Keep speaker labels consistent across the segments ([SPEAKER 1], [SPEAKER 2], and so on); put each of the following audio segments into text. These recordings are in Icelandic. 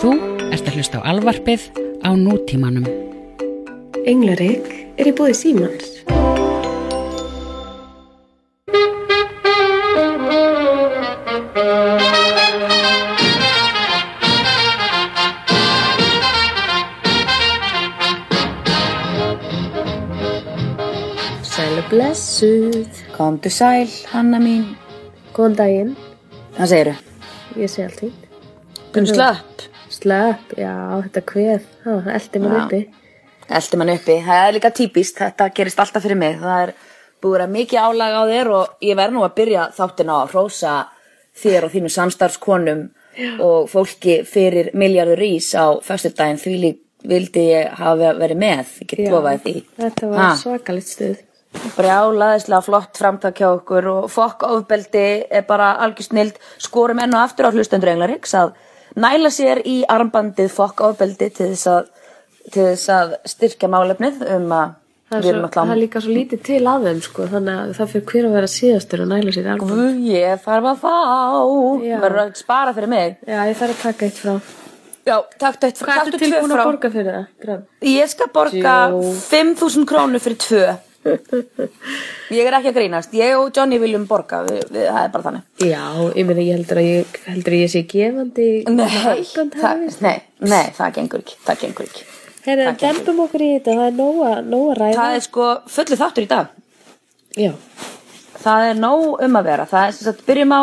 [SPEAKER 1] Þú ert að hlusta á alvarpið á nútímanum.
[SPEAKER 2] Englarik er í búði símans. Sælu blessuð.
[SPEAKER 3] Komdu sæl, Hanna mín.
[SPEAKER 2] Góðan daginn.
[SPEAKER 3] Hvað segiru?
[SPEAKER 2] Ég sé allt.
[SPEAKER 3] Hvernig slöpp?
[SPEAKER 2] Slepp, já, þetta kveð. Það eldi
[SPEAKER 3] Já.
[SPEAKER 2] uppi.
[SPEAKER 3] Eldi mann uppi. Það er líka típist, þetta gerist alltaf fyrir mig. Það er búið að mikið álag á þér og ég verð nú að byrja þáttin á að hrósa þér og þínu samstarfskonum og fólki fyrir miljardur ís á föstudaginn því lík vildi ég hafa verið með. Ég get
[SPEAKER 2] Já,
[SPEAKER 3] lofaði því.
[SPEAKER 2] Þetta var
[SPEAKER 3] Ha.
[SPEAKER 2] svakalitt stuð.
[SPEAKER 3] brjálaðislega flott framtak hjá okkur og fokk ofbeldi er bara algjör snild skorum enn og aftur á hlustendur Englariks að næla sér í armbandið fokk ofbeldi til þess að, til þess að styrkja málefnið um að
[SPEAKER 2] Það er, svo, það er líka svo lítið til að þeim sko, þannig að það fyrir hver að vera síðastur og næla sér albúm.
[SPEAKER 3] Guð, ég þarf að fá verður að spara fyrir mig
[SPEAKER 2] Já, ég þarf að taka eitt frá.
[SPEAKER 3] já, taktu eitt
[SPEAKER 2] Hvað
[SPEAKER 3] taktu
[SPEAKER 2] ertu
[SPEAKER 3] tvö
[SPEAKER 2] tilbúin
[SPEAKER 3] frá
[SPEAKER 2] að borga fyrir það? Drömm?
[SPEAKER 3] ég skal borga
[SPEAKER 2] Jú.
[SPEAKER 3] 5.000 krónur fyrir tvö ég er ekki að grínast ég og Johnny viljum borga við, við, það er bara þannig
[SPEAKER 2] Já, ég meina ég heldur að ég, heldur að ég sé gefandi
[SPEAKER 3] Nei, það,
[SPEAKER 2] hefðist.
[SPEAKER 3] nei, nei, það gengur ekki, það gengur ekki.
[SPEAKER 2] Herra, dempum okkur í þetta, það er nóga, nóga ræða.
[SPEAKER 3] Það er sko fullu þáttur í dag.
[SPEAKER 2] Já,
[SPEAKER 3] Það er nóg um að vera. Það er sem sagt, byrjum á,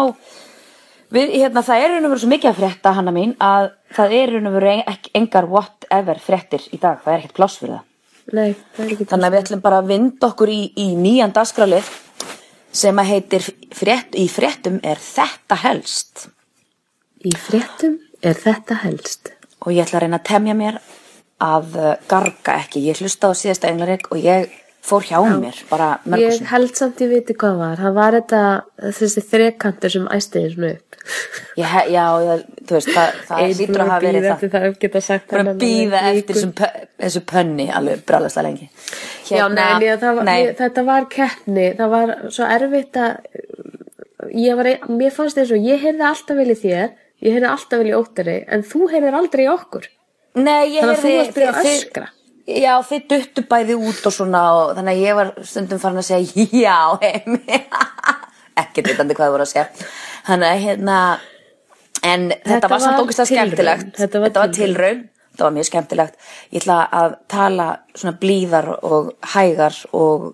[SPEAKER 3] við, hérna, það er og veru svo mikið að frétta, Hanna mín, að það er veru ekki engar whatever fréttir í dag. Það er ekkert pláss fyrir það.
[SPEAKER 2] Nei,
[SPEAKER 3] Þannig að við ætlum bara að vinda okkur í, í nýjan dagskrálið sem að heitir frétt, í fréttum er þetta helst.
[SPEAKER 2] Í fréttum er þetta helst.
[SPEAKER 3] og ég ætla að reyna að temja mér að uh, garga ekki. Ég hlusta á síðasta englarik og ég fór hjá mér bara
[SPEAKER 2] Ég
[SPEAKER 3] mörgusum.
[SPEAKER 2] held samt ég viti hvað var. Það var þetta, þessi þrekantur sem æstiði svona upp.
[SPEAKER 3] Ég, já, ég, þú veist, það, það lítur að hafa
[SPEAKER 2] búin
[SPEAKER 3] verið
[SPEAKER 2] bíða
[SPEAKER 3] það.
[SPEAKER 2] eftir það geta sagt
[SPEAKER 3] Bara
[SPEAKER 2] þennan
[SPEAKER 3] býða
[SPEAKER 2] alveg
[SPEAKER 3] eftir þessum þessu pönni alveg bráðast að lengi.
[SPEAKER 2] Já, nei, nei, það var,
[SPEAKER 3] nei,
[SPEAKER 2] Ég, þetta var keppni, það var svo erfitt að ég var, mér fannst þess að ég heyrði alltaf vel í þér, ég heyrði alltaf vel í óttari, en þú heyrðir aldrei í okkur.
[SPEAKER 3] nei, ég
[SPEAKER 2] að
[SPEAKER 3] heyrði-
[SPEAKER 2] að
[SPEAKER 3] þið-
[SPEAKER 2] öskra.
[SPEAKER 3] Já, þið duttu bæði út og svona og þannig að ég var stundum farin að segja já, heimi. Ekkert vitandi hvað það voru að segja. Þannig að hérna, en þetta,
[SPEAKER 2] Þetta
[SPEAKER 3] var samt
[SPEAKER 2] var
[SPEAKER 3] ógæslega
[SPEAKER 2] tilraun.
[SPEAKER 3] skemmtilegt.
[SPEAKER 2] Þetta var
[SPEAKER 3] tilraun. tilraun. Þetta var mjög skemmtilegt. Ég ætla að tala svona blíðar og hægar og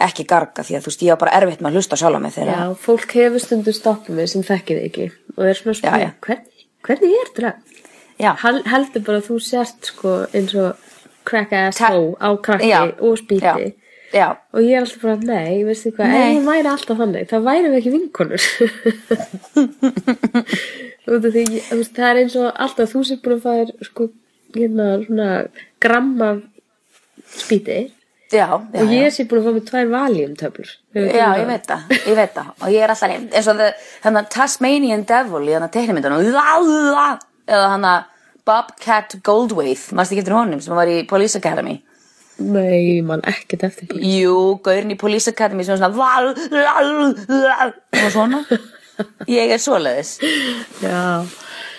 [SPEAKER 3] ekki garga því að þú veist, ég var bara erfitt með að hlusta sjálf á mig þegar
[SPEAKER 2] Já, fólk hefur stundum stoppið mig sem þekkir þig ekki og er svona
[SPEAKER 3] Já,
[SPEAKER 2] svona,
[SPEAKER 3] já.
[SPEAKER 2] hvernig, hvernig er þetta?
[SPEAKER 3] Já.
[SPEAKER 2] Hal, heldur bara að þú sért sko eins og crack ass hoe á krakki
[SPEAKER 3] Já.
[SPEAKER 2] og spýti.
[SPEAKER 3] Já.
[SPEAKER 2] Og ég er alltaf bara, nei, veistu hvað,
[SPEAKER 3] Nei.
[SPEAKER 2] ef hún væri alltaf þannig, þá væri við ekki vinkonur. Því, ég- veist, það er eins og alltaf þú sér búin að fæða sko, hérna, svona gramma spýti.
[SPEAKER 3] Já, já,
[SPEAKER 2] og ég sé búin að fá með tvær valjumtöflur
[SPEAKER 3] Já, ég veit það, ég veit það. Og ég er alltaf eins og the- þannig að Tasmanian Devil í þannig að teiknumyndunum eða þannig að Bobcat Goldthwait, maður ekki eftir honum sem var í Police Academy?
[SPEAKER 2] Nei, mann ekkert eftir því.
[SPEAKER 3] Jú, gaurinn í Police Academy sem var svona og svona. Ég er svoleiðis.
[SPEAKER 2] Já.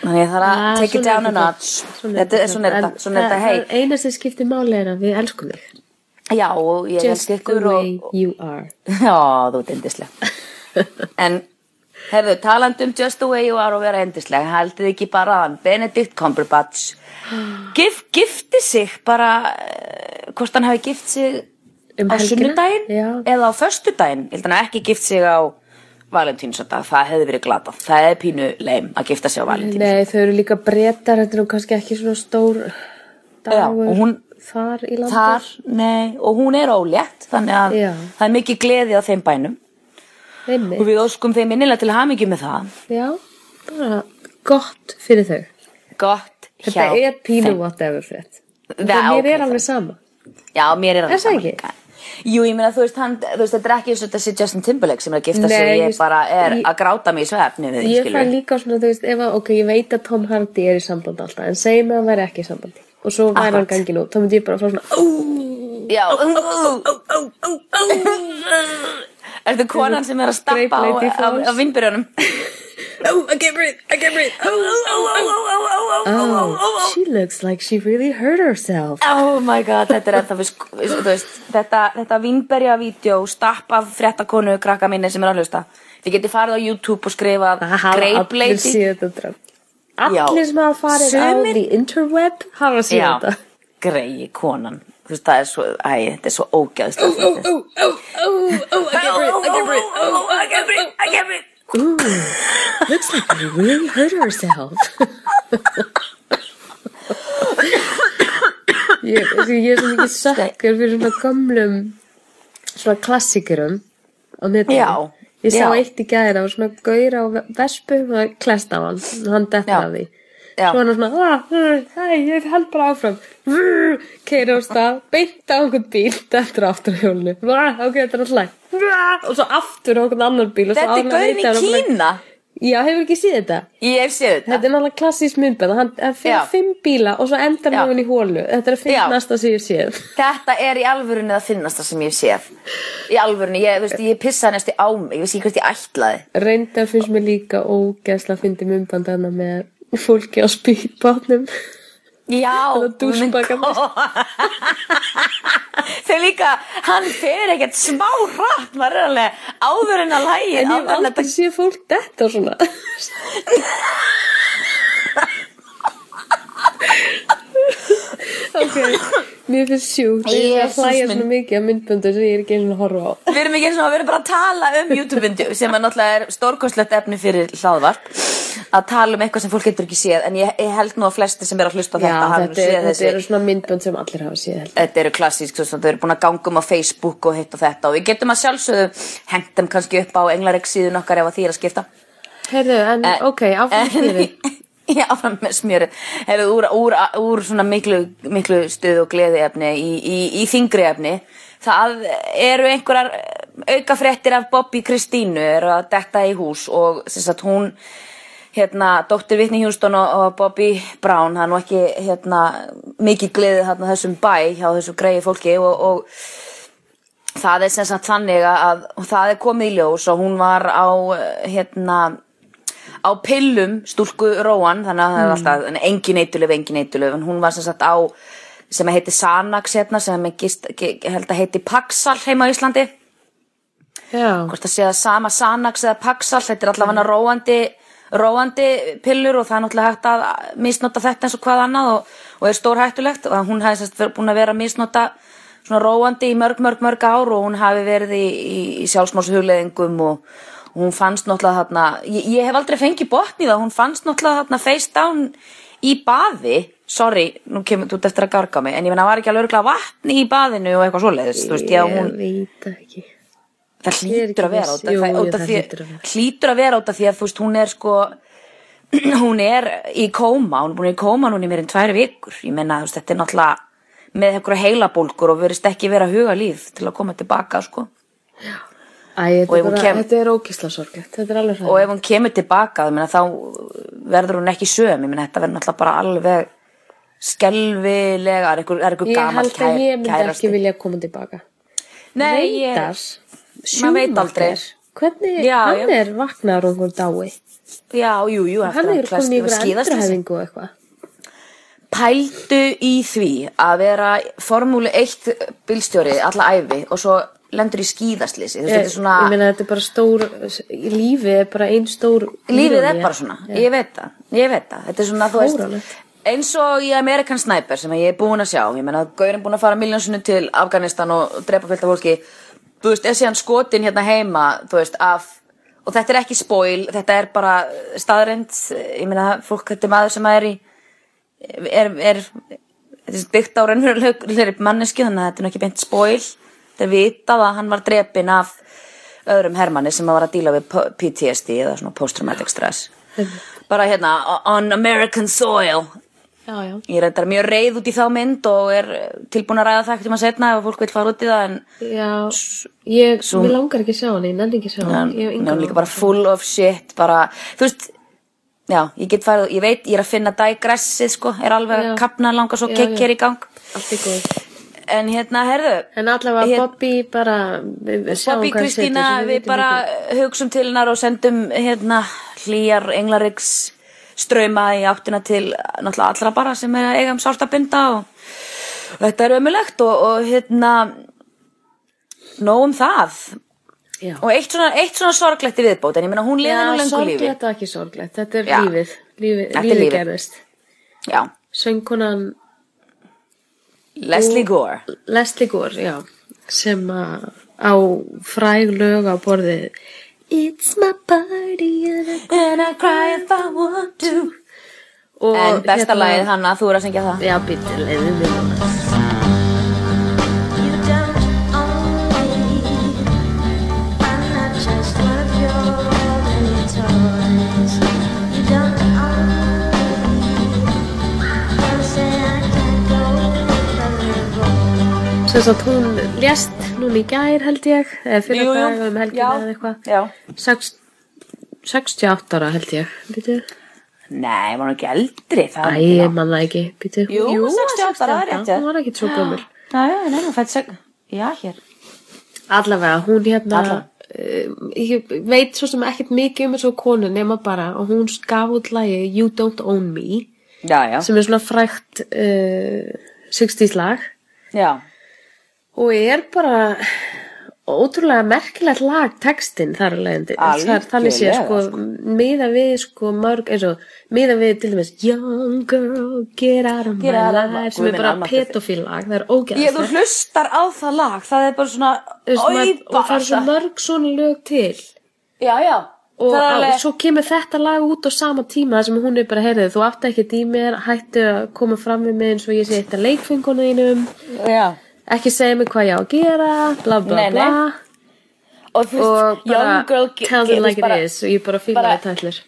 [SPEAKER 3] Þannig ég þarf að
[SPEAKER 2] Ah,
[SPEAKER 3] take it down
[SPEAKER 2] er
[SPEAKER 3] a notch.
[SPEAKER 2] Er
[SPEAKER 3] þetta er svona er þetta, svona er
[SPEAKER 2] það-
[SPEAKER 3] þetta, hei
[SPEAKER 2] það Eina sem skiptir máli er að við elskum þig.
[SPEAKER 3] Já, og ég
[SPEAKER 2] Just
[SPEAKER 3] elski
[SPEAKER 2] the
[SPEAKER 3] ykkur
[SPEAKER 2] way you are.
[SPEAKER 3] Já, þú ert yndisleg. En, hefðu, talandi um Just the way you are og vera yndisleg Haldið ekki bara að hann Benedict Cumberbatch Gif, Gifti sig bara uh, Hvort hann hafi gift sig
[SPEAKER 2] Um
[SPEAKER 3] Á
[SPEAKER 2] helgina?
[SPEAKER 3] sunnudaginn
[SPEAKER 2] Já.
[SPEAKER 3] Eða á föstudaginn Ég held hann hafi ekki gift sig á Valentínsadag Það hefði verið glatað Það er pínu leim að gifta sig á Valentíns
[SPEAKER 2] Nei, þau eru líka breytar Þetta er nú kannski ekki svona stór
[SPEAKER 3] Já,
[SPEAKER 2] dagur
[SPEAKER 3] og hún-
[SPEAKER 2] þar í landi
[SPEAKER 3] Þar, nei, og hún er ólétt Þannig að
[SPEAKER 2] Já.
[SPEAKER 3] það er mikið gleði á þeim bænum Og
[SPEAKER 2] Einmitt.
[SPEAKER 3] við óskum þeim innilega til hamingju með það
[SPEAKER 2] Já, bara gott fyrir þau
[SPEAKER 3] gott hjá
[SPEAKER 2] Þetta er pínu whatever frétt
[SPEAKER 3] Já,
[SPEAKER 2] Mér er alveg sama
[SPEAKER 3] Já, mér er
[SPEAKER 2] Er
[SPEAKER 3] alveg
[SPEAKER 2] það
[SPEAKER 3] saman
[SPEAKER 2] ekki?
[SPEAKER 3] Jú, ég meina, þú veist, hann, þú veist, þetta er ekki eins og þessi Justin Timberlake sem er að gifta sig
[SPEAKER 2] Nei,
[SPEAKER 3] og ég
[SPEAKER 2] just-
[SPEAKER 3] bara er
[SPEAKER 2] ég-
[SPEAKER 3] að gráta mig í svefni við,
[SPEAKER 2] Ég
[SPEAKER 3] skilur
[SPEAKER 2] fæ líka svona, þú veist, ef að, ok, ég veit að Tom Hardy er í samband alltaf, en segjum að hann væri ekki í sambandi og svo væri hann gangin út, þá myndi ég bara svona, ó,
[SPEAKER 3] Já, Ertu konan sem er að stappa á,
[SPEAKER 2] Lady
[SPEAKER 3] vinnbyrjunum?
[SPEAKER 2] ó, I can't breathe, I can't breathe, ó, ó, ó, ó,
[SPEAKER 3] oh, oh, oh, oh.
[SPEAKER 2] she looks like she really hurt herself.
[SPEAKER 3] Oh my god, þetta er ennþá þetta, þetta vínberja vídeo stapp af fréttakonu krakka minni sem er að hlusta. Þið getið farið á YouTube og skrifað
[SPEAKER 2] Það hafa allir sem hafa farið á the interweb hafa
[SPEAKER 3] Já,
[SPEAKER 2] þetta
[SPEAKER 3] greiði konan þú veist, það er svo, æ, þetta er svo ógæðslega fyndið.
[SPEAKER 2] oh, oh, oh, oh, I can't breathe, I can't breathe
[SPEAKER 3] Oh, I can't breathe, I can't breathe.
[SPEAKER 2] Ooh, looks like she really hurt herself Ég, ég er svo mikið sökkur fyrir svona gömlum svona klassikurum á netinu
[SPEAKER 3] Já,
[SPEAKER 2] Ég sá
[SPEAKER 3] já.
[SPEAKER 2] eitt í gæðir á svona gaur á vespu og það klest á hann og hann dettur Svo hann er svona, ah, hæ, ég held bara áfram. Keiri á stað, beint á einhvern bíl dettur aftur á hjólinu. Ah, Ok, þetta er alltaf og svo aftur á einhvern annar bíl
[SPEAKER 3] Þetta er
[SPEAKER 2] árlega
[SPEAKER 3] gaurin í
[SPEAKER 2] hann
[SPEAKER 3] Kína.
[SPEAKER 2] Já, hefur ekki séð þetta?
[SPEAKER 3] Ég hef séð þetta.
[SPEAKER 2] Þetta er náttúrulega klassísk myndbæð hann, hann fyrir fimm bíla og svo endar hann í hólu Þetta er að finnast að sé ég séð.
[SPEAKER 3] Þetta er í alvörunni það finnasta sem ég hef séð. Í alvörunni, ég, veist, ég pissaði næstu á mig. Ég veist ekki hvert ég ætlaði.
[SPEAKER 2] Reyndar finnst mér líka ógeðslega að fyndi myndbænd hana með fólki á spýtbátnum.
[SPEAKER 3] Já,
[SPEAKER 2] Þetta dúsbakandi.
[SPEAKER 3] Þau líka, hann fer ekkert smá hratt Maður er alveg áður en að lægi
[SPEAKER 2] En ég hef aldrei séð fólk detta svona Ok, mér finnst sjúkt. Ég er að
[SPEAKER 3] Jesús
[SPEAKER 2] hlæja
[SPEAKER 3] minn.
[SPEAKER 2] svona mikið að myndböndu sem ég er ekki einu að horfa á.
[SPEAKER 3] Við erum ekki og við erum bara að tala um YouTube-bindu sem er náttúrulega er stórkostlegt efni fyrir hlaðvarp að tala um eitthvað sem fólk getur ekki séð en ég, ég held nú að flesti sem er að hlusta á
[SPEAKER 2] Já,
[SPEAKER 3] þetta hafi nú
[SPEAKER 2] þetta,
[SPEAKER 3] séð
[SPEAKER 2] er, þetta
[SPEAKER 3] þessi
[SPEAKER 2] eru svona myndbönd sem allir hafa séð held.
[SPEAKER 3] Þetta eru klassísk, svo þau eru búin að ganga um á Facebook og hitt og þetta og við getum að sjálfsögðu hengt þeim kannski upp á Englareik síðun okkar ef að því er að skipta.
[SPEAKER 2] Heyrðu, en
[SPEAKER 3] En-
[SPEAKER 2] ok, áfram fyrir
[SPEAKER 3] Já, áfram með smjörið. Hefur úr, úr, úr svona miklu, miklu stuð og gleði efni í, í, í þingri efni. Það eru einhverjar aukafréttir af Bobby Kristínu eru að detta í hús og sem sagt hún hérna, dóttir Whitney Houston og, og Bobby Brown, það er nú ekki hérna, mikið gleðið þarna þessum bæ hjá þessu greiði fólki og, og það er sem sagt þannig að og það er komið í ljós og hún var á eh, hérna á pillum stúlku Róan þannig að það er alltaf en engin eitulöf, engin eitulöf en hún var sem sagt á sem heitir Sanax hérna sem gist, held að heiti Paxal heima á Íslandi.
[SPEAKER 2] Já,
[SPEAKER 3] hvort að segja sama Sanax eða Paxal þetta er allavega róandi róandi pillur og það er náttúrulega hægt að misnota þetta eins og hvað annað og, og er stór hættulegt og hún hafi sérst búin að vera að misnota svona róandi í mörg, mörg, mörg ár og hún hafi verið í, í, í sjálfsmálshugleðingum og hún fannst náttúrulega þarna, ég, ég hef aldrei fengið botn í það, hún fannst náttúrulega þarna face down í baði. Sorry, nú kemur þú eftir að garga mig en ég menna var ekki alveg örgulega vatni í baðinu og eitthvað svoleiðis, þú veist, ég að hún
[SPEAKER 2] veit það ekki.
[SPEAKER 3] Það
[SPEAKER 2] Ég
[SPEAKER 3] hlýtur að vera af,
[SPEAKER 2] Jú,
[SPEAKER 3] það,
[SPEAKER 2] það
[SPEAKER 3] því,
[SPEAKER 2] hlýtur að vera.
[SPEAKER 3] af því að þú veist hún er sko hún er í kóma hún er búin í kóma núna í mér en tvær vikur. Ég menna þú veist þetta er náttúrulega með einhverja heilabólgur og verðist ekki vera huga líf til að koma tilbaka sko
[SPEAKER 2] Æ, þetta, er
[SPEAKER 3] hún kem-
[SPEAKER 2] þetta er ókísla sorglegt. Þetta er alveg
[SPEAKER 3] og ef hún kemur tilbaka meina, þá verður hún ekki söm. Ég meina þetta verður náttúrulega bara alveg skelvilega er einhver, er einhver
[SPEAKER 2] Ég held að ég myndi
[SPEAKER 3] kærasti.
[SPEAKER 2] ekki vilja koma tilbaka
[SPEAKER 3] Nei, ég.
[SPEAKER 2] Schumacher, Hvernig,
[SPEAKER 3] Já,
[SPEAKER 2] hann
[SPEAKER 3] já.
[SPEAKER 2] er vaknaður og einhver dái.
[SPEAKER 3] Já, jú, jú
[SPEAKER 2] Hann í einhver
[SPEAKER 3] skíðaslysi.
[SPEAKER 2] endurhæfingu og eitthvað.
[SPEAKER 3] Pældu í því að vera formúli 1 bílstjóri alla æfi og svo lendur í skíðaslýsi. Þetta er
[SPEAKER 2] Ég,
[SPEAKER 3] svona,
[SPEAKER 2] ég meina þetta er bara stór Lífið er bara ein stór
[SPEAKER 3] lífið er bara svona, ég veit það, ég veit það. Þetta er svona, þú veist, eins og í American Sniper sem ég er búin að sjá, ég meina, Gaurin búin að fara miljónsunni til Afganistan og drepa fullt af fólki, þú veist, er síðan skotin hérna heima, þú veist, af, og þetta er ekki spoil, þetta er bara staðrind, ég meina, fólk, þetta er maður sem er í, er, er, þetta er byggt á raunverulegri manneski þannig að þetta er ekki beint spoil þetta er vitað að hann var drepinn af öðrum hermanni sem var að díla við PTSD eða svona post-traumatic stress. Bara hérna on American soil.
[SPEAKER 2] Já, já.
[SPEAKER 3] Ég er þetta mjög reið út í þá mynd og er tilbúin að ræða það ekkert um að setna ef fólk vil fara út í það
[SPEAKER 2] Já, ég,
[SPEAKER 3] Svo-
[SPEAKER 2] langar ekki að sjá hann, ég nenni ekki sjá hann
[SPEAKER 3] er líka bara full of shit bara, þú veist já, ég get farið, ég veit, ég er að finna digressið sko, er alveg að kapna langa svo kekk hér í gang.
[SPEAKER 2] Allt er góð
[SPEAKER 3] en hérna, herðu
[SPEAKER 2] En allavega
[SPEAKER 3] Hér-
[SPEAKER 2] Bobby bara
[SPEAKER 3] Bobby Kristína, við bara hugsum til hennar og sendum hérna hlýjar englariks ströyma í áttina til náttúrulega allra bara sem er að eiga um sárt að binda og, og þetta er ömulegt og, og hérna nóg um það
[SPEAKER 2] Já.
[SPEAKER 3] og eitt svona, eitt svona sorglegt í viðbót en ég meina hún liði nú lengur lífi
[SPEAKER 2] sorglegt og ekki sorglegt. Þetta er
[SPEAKER 3] Já.
[SPEAKER 2] lífið. lífið lífið gerðist.
[SPEAKER 3] já,
[SPEAKER 2] Söngkonan
[SPEAKER 3] Leslie Gore.
[SPEAKER 2] Leslie Gore, já, sem að á fræg lög á borðið. It's my party and I...
[SPEAKER 3] cry if I want to.
[SPEAKER 2] Og
[SPEAKER 3] en besta
[SPEAKER 2] hérna-
[SPEAKER 3] lagið hanna, þú er að syngja það.
[SPEAKER 2] Já, býttu, leiðið við núna Sem sagt hún lést núna í gær held ég eða fyrir
[SPEAKER 3] Jú, jú.
[SPEAKER 2] dag um helgina eða eitthvað.
[SPEAKER 3] Já.
[SPEAKER 2] Sex- 68 ára held ég býtu
[SPEAKER 3] nei, hún ekki eldri það
[SPEAKER 2] Æ,
[SPEAKER 3] er ekki
[SPEAKER 2] býtu
[SPEAKER 3] Jú, 68 ára, rétt, já.
[SPEAKER 2] Hún var ekki svo gömul.
[SPEAKER 3] Nei, hún fætt seg já, hér.
[SPEAKER 2] Allavega, hún hérna
[SPEAKER 3] Allavega.
[SPEAKER 2] uh, ég veit svo sem ekkert mikið um þessu konu nema bara og hún gaf út lagi You Don't Own Me
[SPEAKER 3] já, já,
[SPEAKER 2] sem er svona frækt uh, 60s lag
[SPEAKER 3] já,
[SPEAKER 2] og er bara ótrúlega merkilegt lag textin þar að er þannig sé sko
[SPEAKER 3] Algjörlega,
[SPEAKER 2] miða við sko mörg eins og miða við til dæmis Young girl get out of my life sem er bara pedofíl lag það er
[SPEAKER 3] ég, þú hlustar á það lag það er bara svona
[SPEAKER 2] og það er svo mörg svona lög til.
[SPEAKER 3] Já, já,
[SPEAKER 2] og á,
[SPEAKER 3] alveg
[SPEAKER 2] svo kemur þetta lag út á sama tíma sem hún er bara, heyrðu, þú átti ekki í mér hættu að koma fram við mig eins og ég sé eitt að leikfengunum
[SPEAKER 3] já.
[SPEAKER 2] Ekki segja mig hvað ég á að gera bla bla
[SPEAKER 3] Nei, nei.
[SPEAKER 2] bla.
[SPEAKER 3] Og þú veist, young girl ge-
[SPEAKER 2] tell
[SPEAKER 3] ge-
[SPEAKER 2] it like
[SPEAKER 3] veist, bara-
[SPEAKER 2] it is og ég bara
[SPEAKER 3] bara-
[SPEAKER 2] þetta allir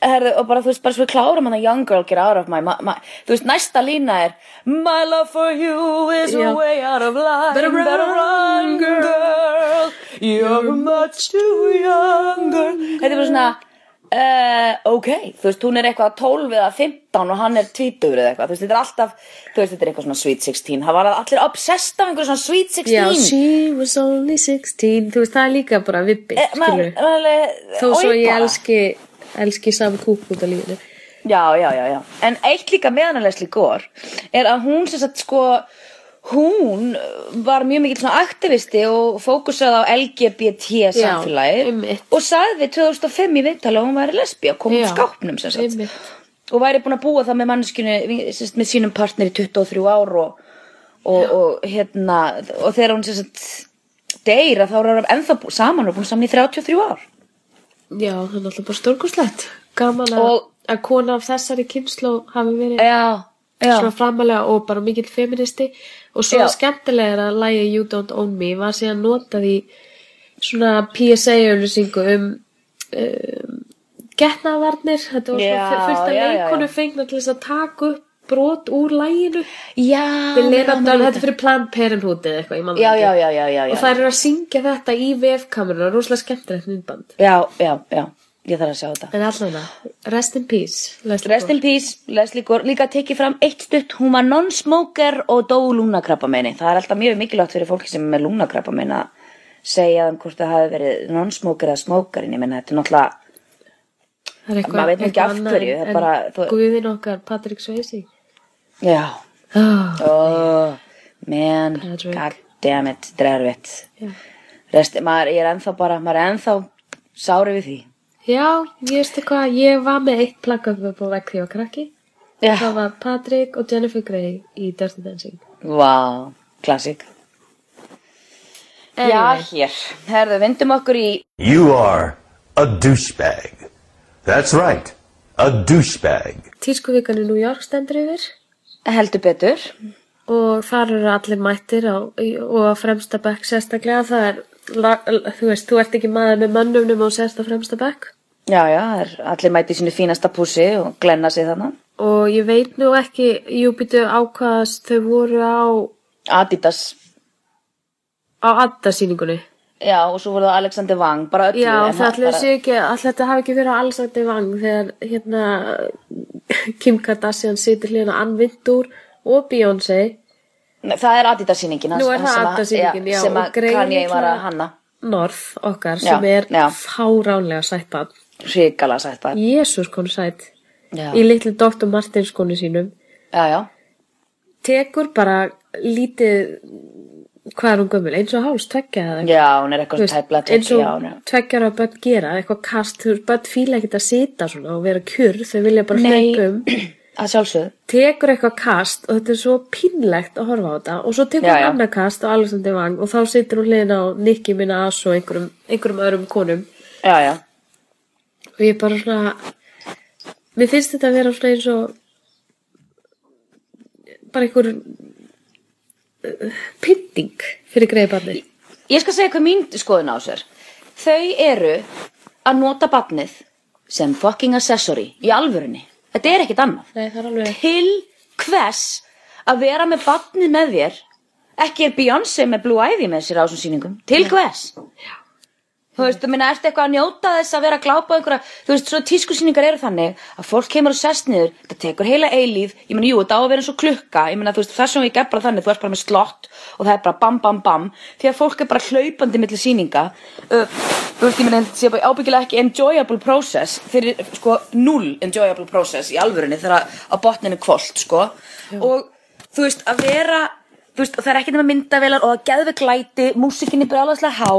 [SPEAKER 3] Herðu, og bara þú veist, bara svo við klárum hann að young girl get out of my, my, my þú veist, næsta lína er My love for you is
[SPEAKER 2] Já.
[SPEAKER 3] a way out of line
[SPEAKER 2] Better run,
[SPEAKER 3] girl. You're much too young girl. Þetta er bara svona uh, ok, þú veist, hún er eitthvað 12 eða 15 og hann er 20 eða eitthvað, þú veist, þetta er alltaf þú veist, þetta er eitthvað svona sweet 16 það var allir obsessed af einhverju svona sweet 16
[SPEAKER 2] já, she was only 16 þú veist, það er líka bara vibbi
[SPEAKER 3] Eh,
[SPEAKER 2] skilur þó svo ég elski elski saman kúk út af lífinu.
[SPEAKER 3] Já, já, já, já. En eitt líka með hana Leslie Gore er að hún sem sagt sko, hún var mjög mikill svona aktivisti og fókusaði á LGBT samfélagið
[SPEAKER 2] einmitt.
[SPEAKER 3] og sagði 2005 í viðtali að hún væri lesbí að koma úr skápnum og væri búin að búa það með sagt, með sínum partner í 23 ár og, og, og hérna og þegar hún sem sagt deyr að þá er það ennþá bú- saman og búin saman í 33 ár.
[SPEAKER 2] Já, það er alltaf bara stórkoslegt gaman að,
[SPEAKER 3] Og-
[SPEAKER 2] að kona af þessari kynslu hafi verið
[SPEAKER 3] Já, já,
[SPEAKER 2] svona framalega og bara mikill feministi. Og svo skemmtilega að lægi You Don't Own Me var síðan notað í svona PSA-auðlýsingu um, um getnaðvarnir þetta var svona fullt af leikonu fengna til þess að taka upp brot úr læginu þetta er fyrir Planned Parenthood eða eitthvað,
[SPEAKER 3] já, já, já.
[SPEAKER 2] og það eru að syngja þetta í VF-kameruna rosalega skemmtilegt myndband.
[SPEAKER 3] Já, já, já, ég þarf að sjá þetta.
[SPEAKER 2] en allavega, rest in peace Leslie
[SPEAKER 3] Rest in peace, Leslie Gore, líka tekið fram eitt stutt, hún var non-smoker og dó lúnakrabba Það er alltaf mjög mikilvægt fyrir fólki sem er með lúnakrabba að segja þeim hvort það hafi verið non-smoker eða smoker, en ég menna þetta er náttúrulega,
[SPEAKER 2] Það er
[SPEAKER 3] Maður veit ekki
[SPEAKER 2] eitthvað
[SPEAKER 3] af hverju, er
[SPEAKER 2] en
[SPEAKER 3] bara- þú-
[SPEAKER 2] Guðin okkar, Patrick Swayze.
[SPEAKER 3] Já,
[SPEAKER 2] oh,
[SPEAKER 3] oh, man, god damn it, þetta er erfitt.
[SPEAKER 2] já.
[SPEAKER 3] Resti, maður, ég er ennþá bara, maður er ennþá sári við því.
[SPEAKER 2] Já, ég veistu hvað, ég var með eitt plakkat upp á vegg því var krakki.
[SPEAKER 3] Já,
[SPEAKER 2] Það var Patrick og Jennifer Grey í Dirty Dancing.
[SPEAKER 3] vá, klassik. Já, hér, herðu, vindum okkur í
[SPEAKER 4] You are a douchebag. That's right, a douchebag.
[SPEAKER 2] Tískuvíkan í New York stendur yfir
[SPEAKER 3] heldur betur.
[SPEAKER 2] og þar eru allir mættir á, og á fremsta bekk sérstaklega. Það er, þú veist, þú ert ekki maður með sérst á fremsta bekk.
[SPEAKER 3] Já, já, er allir mæti sínu fínasta pússi og glenna sig þannig.
[SPEAKER 2] Og ég veit nú ekki, jú býtu ákvaðast þau voru á,
[SPEAKER 3] Adidas,
[SPEAKER 2] á addasýningunni.
[SPEAKER 3] já, og svo voru það Alexander Wang, bara öllu.
[SPEAKER 2] Já, það ætlaði
[SPEAKER 3] bara-
[SPEAKER 2] sé ekki, allir þetta hafi ekki verið á allsætti vang þegar hérna Kim Kardashian situr hlýna Ann Vintur og Beyoncé
[SPEAKER 3] Nei, Það er Adidas sýningin
[SPEAKER 2] Nú er það Adidas-sýningin, já,
[SPEAKER 3] sem að Kanye var að hanna.
[SPEAKER 2] North okkar
[SPEAKER 3] Já,
[SPEAKER 2] sem er
[SPEAKER 3] já.
[SPEAKER 2] fáránlega sætt bann.
[SPEAKER 3] Ríkala sætt það.
[SPEAKER 2] Jésús konu sætt.
[SPEAKER 3] Já.
[SPEAKER 2] í litlu Dr. Martins skonu sínum
[SPEAKER 3] Já, já,
[SPEAKER 2] tekur bara lítið hvað er hún gömul, eins og háls, tveggja eða eitthvað.
[SPEAKER 3] já, hún er eitthvað
[SPEAKER 2] veist,
[SPEAKER 3] tæpla
[SPEAKER 2] eins og
[SPEAKER 3] er-
[SPEAKER 2] tveggjara börn gera eitthvað kast, þú veist, börn fíla ekkert að sita svona og vera kjur, þau vilja bara
[SPEAKER 3] Nei.
[SPEAKER 2] hlaupa um
[SPEAKER 3] að sjálfsögðu
[SPEAKER 2] tekur eitthvað kast og þetta er svo pínlegt að horfa á þetta og svo tekur hún annað kast á Alexander Wang og þá situr hún hliðin á Nicky Minaj og einhverjum, einhverjum öðrum konum
[SPEAKER 3] Já, já,
[SPEAKER 2] og ég bara svona mér finnst þetta að vera svona eins og bara einhver uh, pynting fyrir greiðbarni
[SPEAKER 3] Ég skal segja hvað mín skoðun á sér. Þau eru að nota batnið sem fucking accessory í alvörinni. Þetta er ekkit annað.
[SPEAKER 2] Nei, það er alveg
[SPEAKER 3] Til hvers að vera með batnið með þér? Ekki er Beyoncé með Blue Ivy með sér á þessum sýningum. Til hvers? Þú veist, þú minna, ertu eitthvað að njóta þess að vera að glápa einhverja, þú veist, svo tískusýningar eru þannig að fólk kemur og sest niður, það tekur heila eilíð, ég meina, jú, þetta á að vera eins og klukka, ég meina, þú veist, þessum við bara þannig, þú ert bara með slott og það er bara bam, bam, bam, því að fólk er bara hlaupandi millir sýninga, uh, þú veist, ég þetta sé bara ábyggilega ekki enjoyable process, fyrir, sko, null enjoyable process í alvörinni þegar á botninu kvöld, sko, og þú veist, að vera þú veist, og það er ekki nema myndavélar og það geðveg glæti, músikinni brjálaðslega há.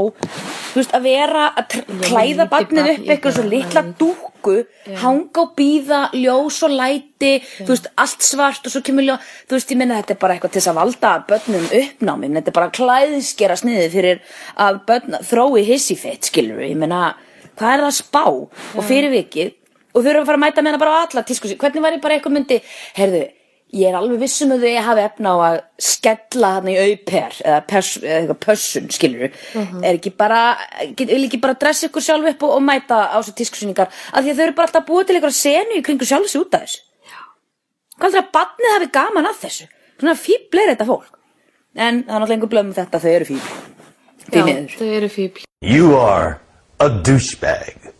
[SPEAKER 3] Þú veist, að vera að klæða barnið
[SPEAKER 2] barn
[SPEAKER 3] upp eitthvað svo litla dúkku hanga og býða, ljós og læti þú veist, allt svart og svo kemur ljó þú veist, ég minna þetta er bara eitthvað til þess að valda börnum uppnámi, þetta er bara klæðskera sniði fyrir að börn þrói hissi feitt, skilur ég minna, hvað er það að spá? Og fyrir vikið, og eru að fara að mæta með hana bara á alla tískusi, hvernig var ég bara eitthvað myndi, heyrðu, ég er alveg vissum að þau hafi efna á að skella hann í auper eða, eitthvað pössun, skilur er ekki bara, get, vil ekki bara dressa ykkur sjálf upp og, og mæta á svo tískusýningar? Af því að þau eru bara alltaf búið til einhverja senu í kringu sjálf sig út af þessu. Hvað er það að barnið hafi gaman að þessu? Svona fíbl er þetta fólk. En það er náttúrulega einhver blömm þetta þau eru fíbl. Því
[SPEAKER 2] Já, þau eru fíbl.
[SPEAKER 4] You are a douchebag.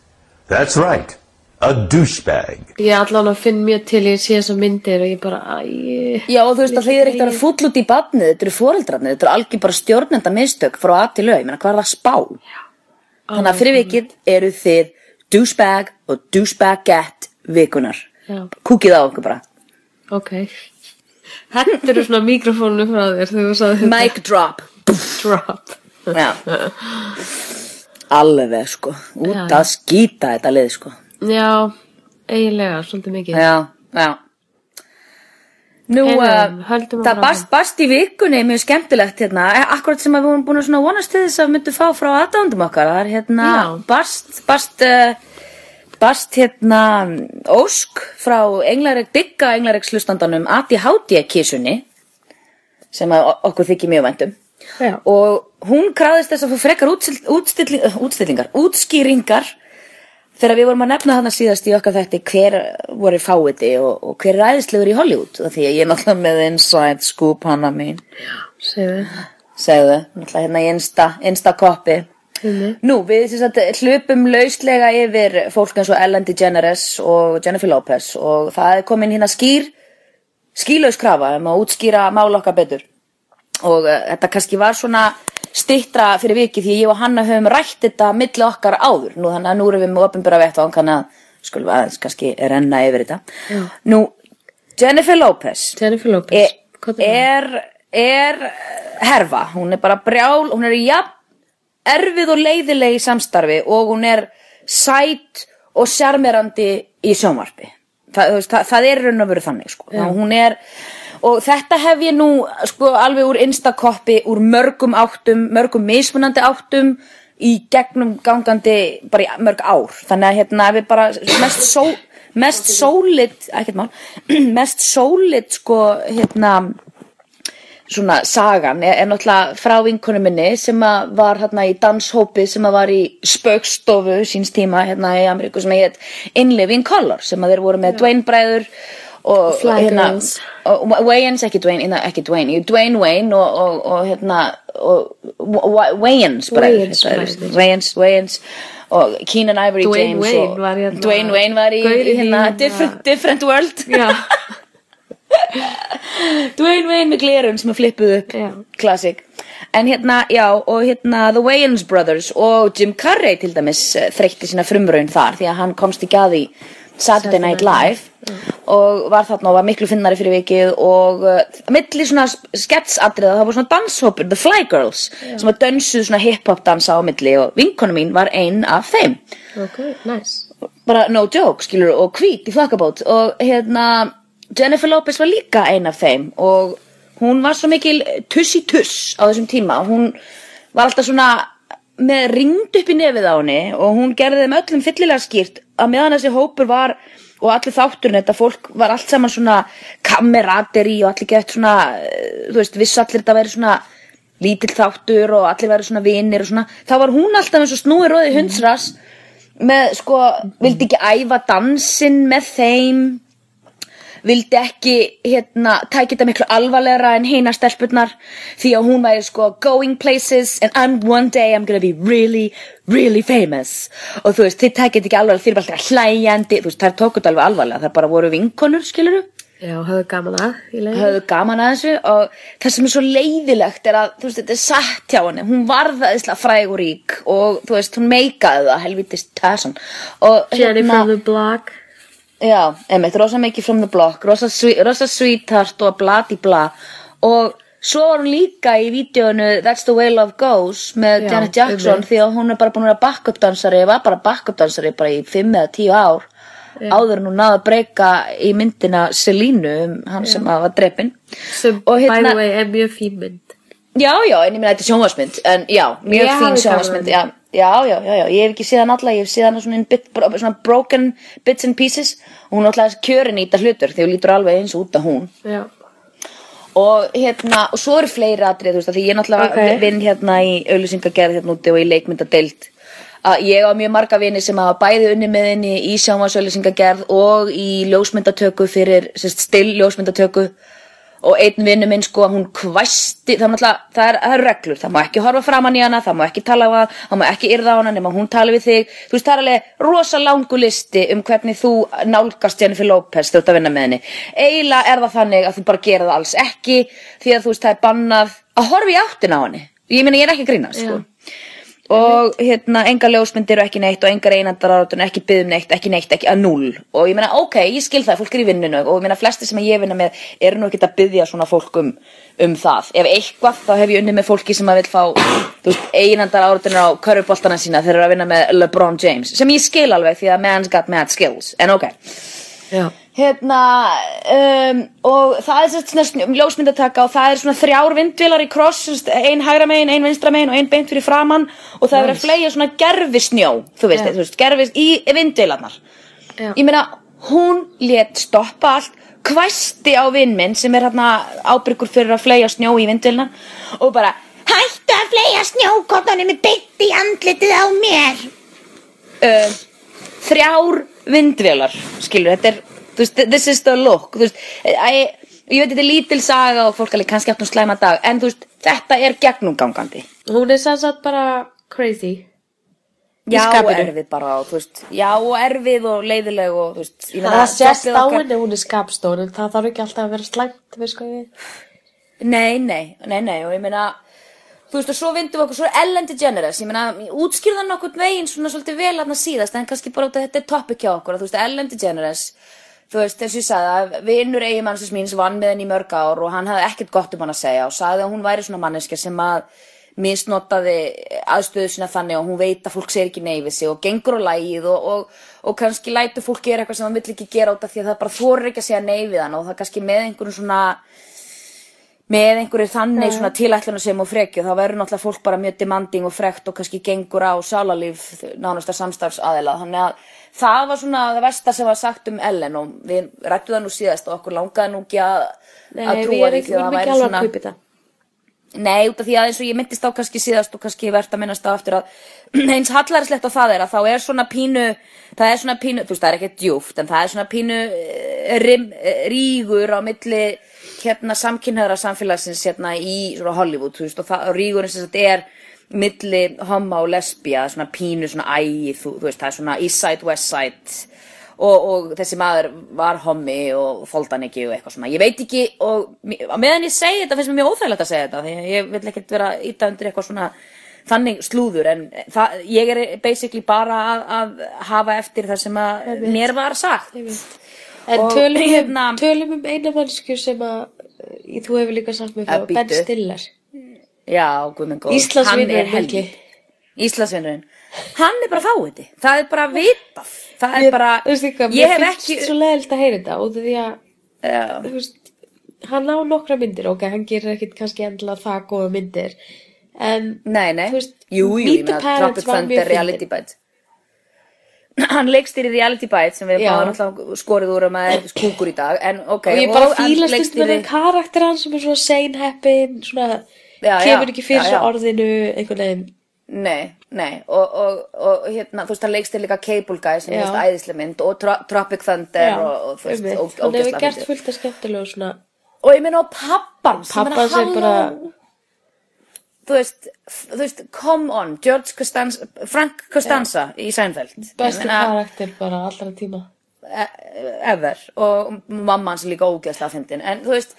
[SPEAKER 4] That's right, a douchebag.
[SPEAKER 2] Ég allan að finn mjög til ég sé þessar myndir og ég bara, æ,
[SPEAKER 3] Já og þú veist að þið er ekkert að vera fúll út í barnið, þetta eru foreldrarnir, þetta eru algjör bara stjórnenda mistök frá að til au, ég meina hvað er það að spá? Þannig að fyrir vikið eru þið douchebag og douchebagette vikunar.
[SPEAKER 2] Já.
[SPEAKER 3] Kúkið á okkur bara.
[SPEAKER 2] ok Hendur svona mikrofónu frá þér þegar þú sagði þetta
[SPEAKER 3] Mic drop.
[SPEAKER 2] drop
[SPEAKER 3] Já. Alveg sko, út
[SPEAKER 2] Já,
[SPEAKER 3] að skýta þetta lið sko.
[SPEAKER 2] Já, eiginlega, svolítið mikið
[SPEAKER 3] Já, já. Nú,
[SPEAKER 2] Heyrðu,
[SPEAKER 3] uh, það barst, barst í vikunni mjög skemmtilegt hérna, eh, akkurat sem að við vorum búin að vonast til þess að við myndum fá frá aðdándum okkar, það er hérna,
[SPEAKER 2] Já.
[SPEAKER 3] barst, barst, uh, barst hérna ósk frá englareg, digga englareg slustandanum Ati Háttía kísunni, sem að okkur þykir mjög væntum.
[SPEAKER 2] Já.
[SPEAKER 3] Og hún krafðist þess að fá frekar útstilling, útstilling, útstillingar, útskýringar þegar við vorum að nefna þarna síðast í okkar þætti hver voru fáiði og, og hver er æðislegur í Hollywood því að ég er náttúrulega með inside scoop hana mín.
[SPEAKER 2] Segðu.
[SPEAKER 3] Segðu, náttúrulega hérna í insta, insta koppi Nú, við sagt, hlupum lauslega yfir fólk eins og Ellen DeGeneres og Jennifer Lopez og það er komin hérna skýr skýlaus krafa um að útskýra mál okkar betur. Og uh, þetta kannski var svona stittra fyrir viki því ég og Hanna höfum rætt þetta milli okkar áður nú þannig að nú erum við með opinbera vettvang þannig að skulum aðeins kannski renna yfir þetta Nú, Jennifer Lopez
[SPEAKER 2] Jennifer Lopez
[SPEAKER 3] er,
[SPEAKER 2] Hvað er það?
[SPEAKER 3] er, er herfa, hún er bara brjál, hún er jafn erfið og leiðileg í samstarfi og hún er sæt og sjarmerandi í sjónvarpi Þa, það, það er raun og veru þannig sko. Já. hún er og þetta hef ég nú sko alveg úr instakoppi úr mörgum áttum, mörgum mismunandi áttum í gegnum gangandi bara í mörg ár. Þannig að hérna við bara mest só, mest ekkert mál mest sólid sko hérna svona sagan er, er náttúrulega frá vinkonu minni sem að var hérna í danshópi sem að var í spaukstofu síns tíma hérna í Ameríku sem að hétt In Living Color sem að þeir voru með Dwayne bræður og hérna og og Wayans, ekki Dwayne, hérna, ekki Dwayne Dwayne Wayne og, og, og hérna og, Wa- Wayans
[SPEAKER 2] Wayans.
[SPEAKER 3] Wayans, og Keenan Ivory
[SPEAKER 2] Dwayne
[SPEAKER 3] James
[SPEAKER 2] Wayne var hérna-
[SPEAKER 3] Dwayne Wayne var í, í hérna
[SPEAKER 2] í-
[SPEAKER 3] different, different World Dwayne Wayne með glerun sem er flippuð upp
[SPEAKER 2] Já.
[SPEAKER 3] Classic En hérna, já, og hérna The Wayans Brothers og Jim Carrey til dæmis eh, þreytti sína frumraun þar því að hann komst ekki að því Saturday Night Live. Og var þarna og var miklu finnari fyrir vikið og uh, milli svona sketsatriða það voru svona danshópur, The Fly Girls sem var dönsuð svona hip-hop dansa á milli og vinkonu mín var ein af þeim.
[SPEAKER 2] Ok, nice.
[SPEAKER 3] bara no joke, skilur, og hvít í flakkabót og hérna Jennifer Lopez var líka ein af þeim og hún var svo mikil tuss í tuss á þessum tíma. Hún var alltaf svona með ringd upp í nefið á henni og hún gerði þeim öllum fyllilega skýrt að meðan þessi hópur var og allir þátturinn, þetta fólk var allt saman svona kamerateri og allir gett svona, eh, þú veist, viss allir þetta verið svona lítill þáttur og allir verið svona vinir og svona, þá var hún alltaf eins og snúi róði hundsras með sko, vildi ekki æfa dansinn með þeim vildi ekki hérna, tækja þetta miklu alvarlegra en hina stelpurnar því að hún væri sko going places and I'm one day I'm gonna be really, really famous og þú veist, þið tækja þetta ekki alvarlega þeir eru alltaf hlæjandi, þú veist, þær tóku þetta alveg alvarlega það bara voru vinkonur, skiluru
[SPEAKER 2] Já, höfðu gaman að í leiðinni.
[SPEAKER 3] höfðu gaman að þessu og það sem er svo leiðilegt er að, þú veist, þetta er satt hjá henni hún varð aðeinslega fræg og rík og þú veist, hún meikaði það, helvítist tassan og
[SPEAKER 2] Jenny from the block.
[SPEAKER 3] Já, einmitt, rosa mikið from the block, rosa, rosa sweetheart og bladi bla og svo var hún líka í vídeonu That's the way love goes með
[SPEAKER 2] Já,
[SPEAKER 3] Janet Jackson því að hún er bara búin að vera backup dansari, var bara backup dansari bara í 5 eða 10 ár áður en hún náði að breyka í myndina Selínu, um hann sem að var drepin
[SPEAKER 2] Sem,
[SPEAKER 3] Og
[SPEAKER 2] by
[SPEAKER 3] hérna-
[SPEAKER 2] the way, er mjög fín mynd.
[SPEAKER 3] Já, já, en ég meina þetta er sjónvarsmynd en já, mjög fín
[SPEAKER 2] hafði
[SPEAKER 3] sjónvarsmynd já, já, já, já, já, ég hef ekki séð hann alla ég hef séð hann svona, bit, svona broken bits and pieces og hún er alltaf kjörin í þetta hlutur því hún lítur alveg eins út að hún
[SPEAKER 2] Já.
[SPEAKER 3] og hérna, og svo eru fleiri atrið, þú veist, af því ég náttúrulega
[SPEAKER 2] Ok.
[SPEAKER 3] vinn hérna í auðlýsingagerð hérna úti og í leikmyndadeild að ég á mjög marga vini sem hafa bæði unni með henni í sjónvarsauðlýsingagerð og í ljósmyndatöku fyrir sérst, still ljósmyndatöku og einn vinnu minn sko hún kvæsti það, það, er, það er reglur, það má ekki horfa framan í hana það má ekki tala á hana, það má ekki yrða á hana nema hún tala við þig, þú veist það er alveg rosa langu listi um hvernig þú nálgast Jennifer Lopez ert að vinna með henni. Eiginlega er það þannig að þú bara gera það alls ekki því að þú veist það er bannað að horfa í áttina á henni. Ég meina ég er ekki að grínast sko og hérna engar ljósmyndir og ekki neitt og engar einandar áratun, ekki byggðum neitt, ekki neitt, ekki að null og ég meina ok, ég skil það, fólk er í vinninu og ég meina flesti sem ég vinna með eru nú ekki að byggja svona fólk um, um það. Ef eitthvað þá hef ég unni með fólki sem að vil fá þú veist, einandar áratunir á körfuboltana sína þegar þeir eru að vinna með LeBron James sem ég skil alveg því að man's got mad skills en ok,
[SPEAKER 2] Já.
[SPEAKER 3] Hérna um, og það er svona snjó- ljósmyndataka og það er svona þrjár vindvilar í kross sem sagt, ein hægra megin, ein vinstra megin og ein beint fyrir framann og það er verið að fleia svona gerfisnjó þú veist,
[SPEAKER 2] Já.
[SPEAKER 3] þú veist gerfis í vindvilarnar
[SPEAKER 2] Já.
[SPEAKER 3] ég meina, hún let stoppa allt kvæsti á vinn minn sem er hérna ábyrgur fyrir að fleia snjó í vindvilna og bara hættu að fleia snjókottanum með beint í andlitið á mér uh, þrjár vindvélar skilur, þetta er þú veist, this is the look þú veist, I, ég veit þetta er lítil saga og fólk alveg kannski átt um slæma dag en þú veist, þetta er gegnumgangandi
[SPEAKER 2] Hún er sem sagt bara crazy.
[SPEAKER 3] Já, og erfið bara og, þú veist, já, og erfið og leiðileg og þú veist, ég meina,
[SPEAKER 2] Það sést á henni, hún er skapstón, en það þarf ekki alltaf að vera slæmt, veist hvað ég.
[SPEAKER 3] Nei, nei, nei, nei og ég meina þú veist og svo vindum við okkur svo er Ellen DeGeneres ég meina, útskýrða nokkurn veginn svona svolítið vel hann síðast en kannski bara út að þetta er topic hjá okkur þú veist, Ellen DeGeneres þú veist, þess að ég sagði að vinnur eigimannsins míns vann með henni í mörg ár og hann hafði ekkert gott um hann að segja og sagði að hún væri svona manneskja sem að misnotaði aðstöðu sína þannig og hún veit að fólk segir ekki nei við sig og gengur á lægið og, og, og kannski lætur fólk gera eitthvað sem það vill ekki gera út af því að það bara þorir ekki að segja nei við hann og það kannski með einhverjum svona með einhverju þannig svona tilætlunum sem og frekju þá verður náttúrulega fólk bara mjög demanding og frekt og kannski gengur á sálarlíf nánasta samstarfs aðila þannig að það var svona það versta sem var sagt um Ellen og við rættum það nú síðast og okkur langaði nú ekki að, trúa því því
[SPEAKER 2] við
[SPEAKER 3] að
[SPEAKER 2] erum
[SPEAKER 3] það
[SPEAKER 2] ekki
[SPEAKER 3] væri svona. Nei, út af því að eins og ég myndist á kannski síðast og kannski verðt að minnast á eftir að eins hallarinslegt á það er að þá er svona pínu, það er svona pínu, þú veist það er ekki djúft en það er svona pínu eh, rim, eh, rígur á milli hérna samkynhæðra samfélagsins hérna í svona Hollywood, þú veist og, það, rígurinn sem þetta er milli homma og lesbía, svona pínu, svona ægi, þú, þú veist það er svona east side, west side. Og, og þessi maður var hommi og þóldi hann ekki og eitthvað svona. Ég veit ekki og meðan ég segi þetta finnst mér mjög óþægilegt að segja þetta því að ég vil ekkert vera íta undir eitthvað svona þannig slúður en það, ég er basically bara að, að hafa eftir það sem að mér var sagt.
[SPEAKER 2] En tölum,
[SPEAKER 3] hérna-
[SPEAKER 2] um, tölum um eina mannsku sem að uh, þú hefur líka sagt mér
[SPEAKER 3] Að
[SPEAKER 2] frá, Ben. Stiller.
[SPEAKER 3] Já, guð minn góð
[SPEAKER 2] Íslandsvinurinn mikli.
[SPEAKER 3] Íslandsvinnurinn Hann er bara fáiði, það er bara vitað. Það er
[SPEAKER 2] Ég-
[SPEAKER 3] bara,
[SPEAKER 2] þú veist líka,
[SPEAKER 3] ég
[SPEAKER 2] mér
[SPEAKER 3] hef
[SPEAKER 2] finnst
[SPEAKER 3] ekki
[SPEAKER 2] svo leðilt að heyra þetta og því að,
[SPEAKER 3] Já.
[SPEAKER 2] þú veist, hann á nokkra myndir, ok, hann gerir ekkit kannski endilega það góða myndir, en,
[SPEAKER 3] Nei, nei,
[SPEAKER 2] Þú veist,
[SPEAKER 3] jú, jú,
[SPEAKER 2] Meet
[SPEAKER 3] ég
[SPEAKER 2] the Parents var mjög.
[SPEAKER 3] Bite Hann leikstýri Reality Bite sem við báðum alltaf skorið úr um að er kúkur í dag en ok,
[SPEAKER 2] og ég bara
[SPEAKER 3] hann
[SPEAKER 2] stundum
[SPEAKER 3] leikstýrði-
[SPEAKER 2] með karakter hans sem er svona seinheppin, svona,
[SPEAKER 3] Já, já,
[SPEAKER 2] kemur ekki fyrir
[SPEAKER 3] já, já.
[SPEAKER 2] orðinu, einhvern veginn,
[SPEAKER 3] Nei, nei, og, og, og hérna, þú veist, hann leikst til líka Cable Guy sem
[SPEAKER 2] Já.
[SPEAKER 3] er veist æðislega mynd og Tro Tropic Thunder og, og þú veist, og,
[SPEAKER 2] hann hefur
[SPEAKER 3] ógeðslega
[SPEAKER 2] gert
[SPEAKER 3] fyndið.
[SPEAKER 2] fullt af skemmtilegu svona,
[SPEAKER 3] Og ég minna á pappan sem
[SPEAKER 2] pappa sem bara,
[SPEAKER 3] Þú veist, þú veist, come on, George Costanza, Frank Costanza í Seinfeld.
[SPEAKER 2] Besti
[SPEAKER 3] Ég meina,
[SPEAKER 2] karakter bara allra tíma.
[SPEAKER 3] e- ever. Og mamma hans er líka ógeðslega fyndin. En þú veist,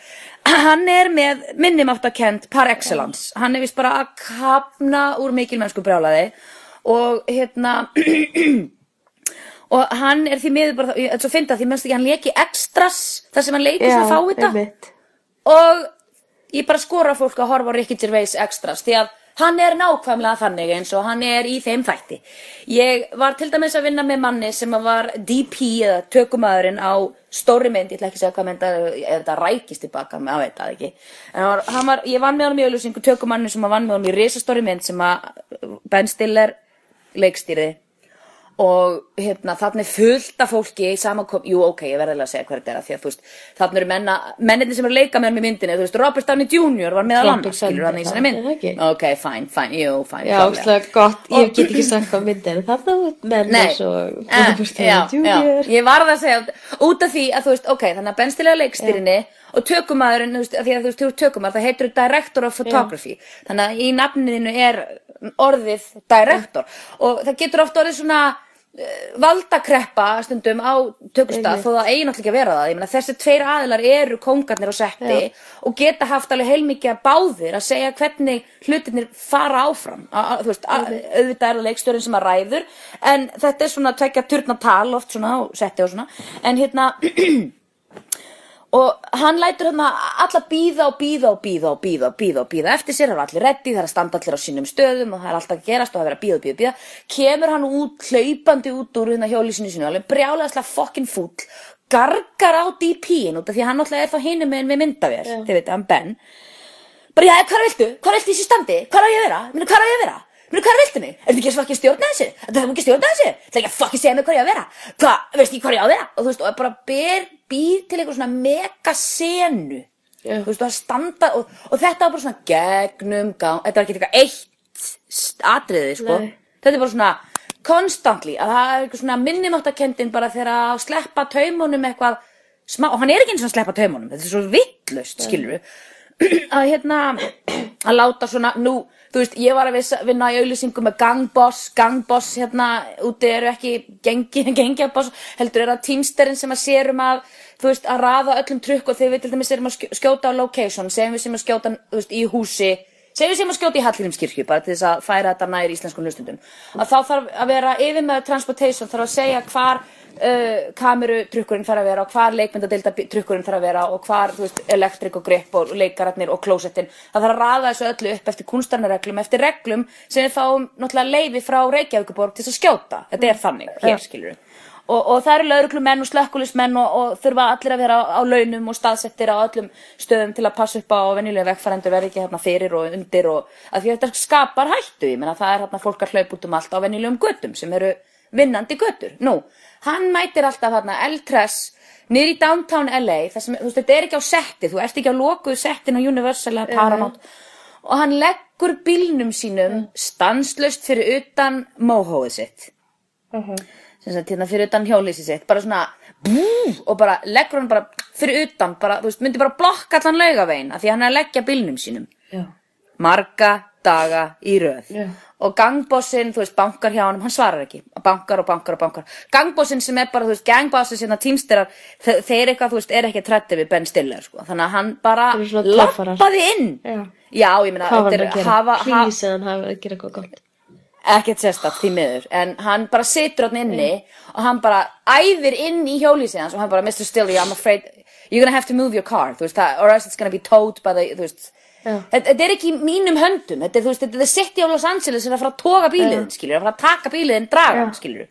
[SPEAKER 3] hann er með minnumáttakend par excellence hann er vist bara að kapna úr mikil mennsku brjálaði og hérna og hann er því miður bara, þetta er að því mennst ekki hann leki extras þar sem hann leiki sem að fá þetta
[SPEAKER 2] einmitt.
[SPEAKER 3] og ég bara skora fólk að horfa á Ricky Gervais extras því að hann er nákvæmlega þannig eins og hann er í þeim þætti. Ég var til dæmis að vinna með manni sem að var DP eða tökumæðurinn á stóri mynd, ég ætla ekki að segja hvað mynd að þetta rækist tilbaka, maður veit það ekki. En hann var, hann var, ég vann með honum í auðlýsingu tökumanni sem að vann með honum í risastóri mynd sem að Ben Stiller leikstýrði og hérna er fullt af fólki samankom, jú ok, ég verði alveg að segja hvað þetta er að því að þú veist, þarna eru menna menninni sem eru að leika með mér í myndinni, þú veist, Robert Downey Jr. var meðal annars, skilur hann í þessari mynd. ok, fine, fine, jú, fine
[SPEAKER 2] Já, óslega gott, ég get ekki sagt hvað myndin en þarna menn
[SPEAKER 3] Nei,
[SPEAKER 2] eins og
[SPEAKER 3] eh,
[SPEAKER 2] Robert
[SPEAKER 3] já,
[SPEAKER 2] Downey
[SPEAKER 3] já,
[SPEAKER 2] Jr.
[SPEAKER 3] ég varð að segja út af því að þú veist, ok, þannig að Ben Stiller er leikstýrinni og tökumæðurinn, þú veist, því að þú veist, tökumæður, það heitir Director of Photography. Þannig að í nafninu er orðið Director. Og það getur oft orðið svona valdakreppa stundum á tökustaf þó það eigi náttúrulega ekki að vera það. Ég meina þessi tveir aðilar eru kóngarnir á setti og geta haft alveg heilmikið að báðir að segja hvernig hlutirnir fara áfram. A, veist, a, auðvitað er það leikstjórin sem að ræður en þetta er svona tvekja turna tal oft svona á setti og svona. En hérna og hann lætur hérna alla býða og býða og býða og býða og býða og býða eftir sér, það er allir reddi, það er að standa allir á sínum stöðum og það er alltaf að gerast og það er að býða og býða og býða kemur hann út, hlaupandi út úr hérna hjólísinu sinu, alveg brjálæðislega fokkin fúll, gargar á DP-in út af því að hann alltaf er þá hinum með við myndavér, þið veit, hann Ben bara, já, hvað viltu? Hvað viltu í þessu standi? Hvað á ég að vera? Minu, hvað ég að viltu mig? Er þetta ekki að fokkin stjórna þessu? Þetta er ekki að stjórna þessu? Það er ekki að fokkin segja mig hvað ég á að vera? Hvað, veist ekki hvað ég á að vera? Og þú veist, og bara ber, býr til eitthvað svona mega senu.
[SPEAKER 2] Já.
[SPEAKER 3] Þú veist, og að standa, og, og þetta var bara svona gegnum gang, þetta var ekki eitthvað eitt atriði, sko.
[SPEAKER 2] Nei.
[SPEAKER 3] Þetta er bara svona constantly, að það er eitthvað svona minnumáttakendin bara þegar að sleppa taumunum eitthvað smá, og hann er ekki eins og að sleppa taumunum, þetta er svo vittlust, skilur að hérna að láta svona, nú, þú veist ég var að vinna í auðlýsingu með gangboss gangboss hérna úti eru ekki gengi, gengjaboss, heldur er að tímsterinn sem að sérum að þú veist, að raða öllum trukk og þegar við til dæmis erum að skj- skjóta á location, segjum við sem að skjóta þú veist, í húsi, segjum við sem að skjóta í Hallgrímskirkju, bara til þess að færa þetta nær íslenskum hlustundum, að þá þarf að vera yfir með transportation, þarf að segja hvar uh, kameru trukkurinn þarf að vera og hvar leikmyndadeilda trukkurinn þarf að vera og hvar, veist, elektrik og grip og leikararnir og klósettin það þarf að raða þessu öllu upp eftir kunstarnareglum eftir reglum sem við fáum náttúrulega leifi frá Reykjavíkuborg til þess að skjóta. Þetta er þannig, hér skilur og, og það eru lauruglumenn og slökkulismenn og, og þurfa allir að vera á, á launum og staðsettir á öllum stöðum til að passa upp á venjulega vegfærendur verði ekki hérna fyrir og undir og að því að þetta skapar hættu, ég meina það er hérna fólk að hlaupa út um allt á venjulegum göttum sem eru vinnandi göttur. Nú, hann mætir alltaf þarna L3 niður í downtown LA, sem, þú veist, þetta er ekki á setti, þú ert ekki á lokuðu settin á Universal eða Paramount. Og hann leggur bílnum sínum stanslaust fyrir utan móhóið sitt sem sagt hérna fyrir utan hjólísi sitt bara svona bú, og bara leggur hann bara fyrir utan bara, þú veist, myndi bara blokka allan laugavegin af því að hann er að leggja bílnum sínum
[SPEAKER 2] Já.
[SPEAKER 3] marga daga í röð
[SPEAKER 2] Já.
[SPEAKER 3] og gangbossin, þú veist, bankar hjá hann hann svarar ekki, bankar og bankar og bankar gangbossin sem er bara, þú veist, gangbossin sinna tímsterar, þe þeir eitthvað, þú veist, er ekki trætti við Ben Stiller, sko, þannig að hann bara lappaði inn
[SPEAKER 2] Já.
[SPEAKER 3] já, ég meina, þetta er
[SPEAKER 2] að gera?
[SPEAKER 3] hafa, hafa, ekkert sérstætt því miður. En hann bara situr hann inni og hann bara æðir inn í hjólísið hans og hann bara Mr. Stilly, I'm afraid you're gonna have to move your car. Veist, or else it's gonna be towed by the
[SPEAKER 2] Já.
[SPEAKER 3] þetta, er ekki í mínum höndum. Þetta er, þú veist, þetta er city of Los Angeles sem er að fara að toga bíliðin, skilur, að fara að taka bíliðin draga,
[SPEAKER 2] Já.
[SPEAKER 3] skilur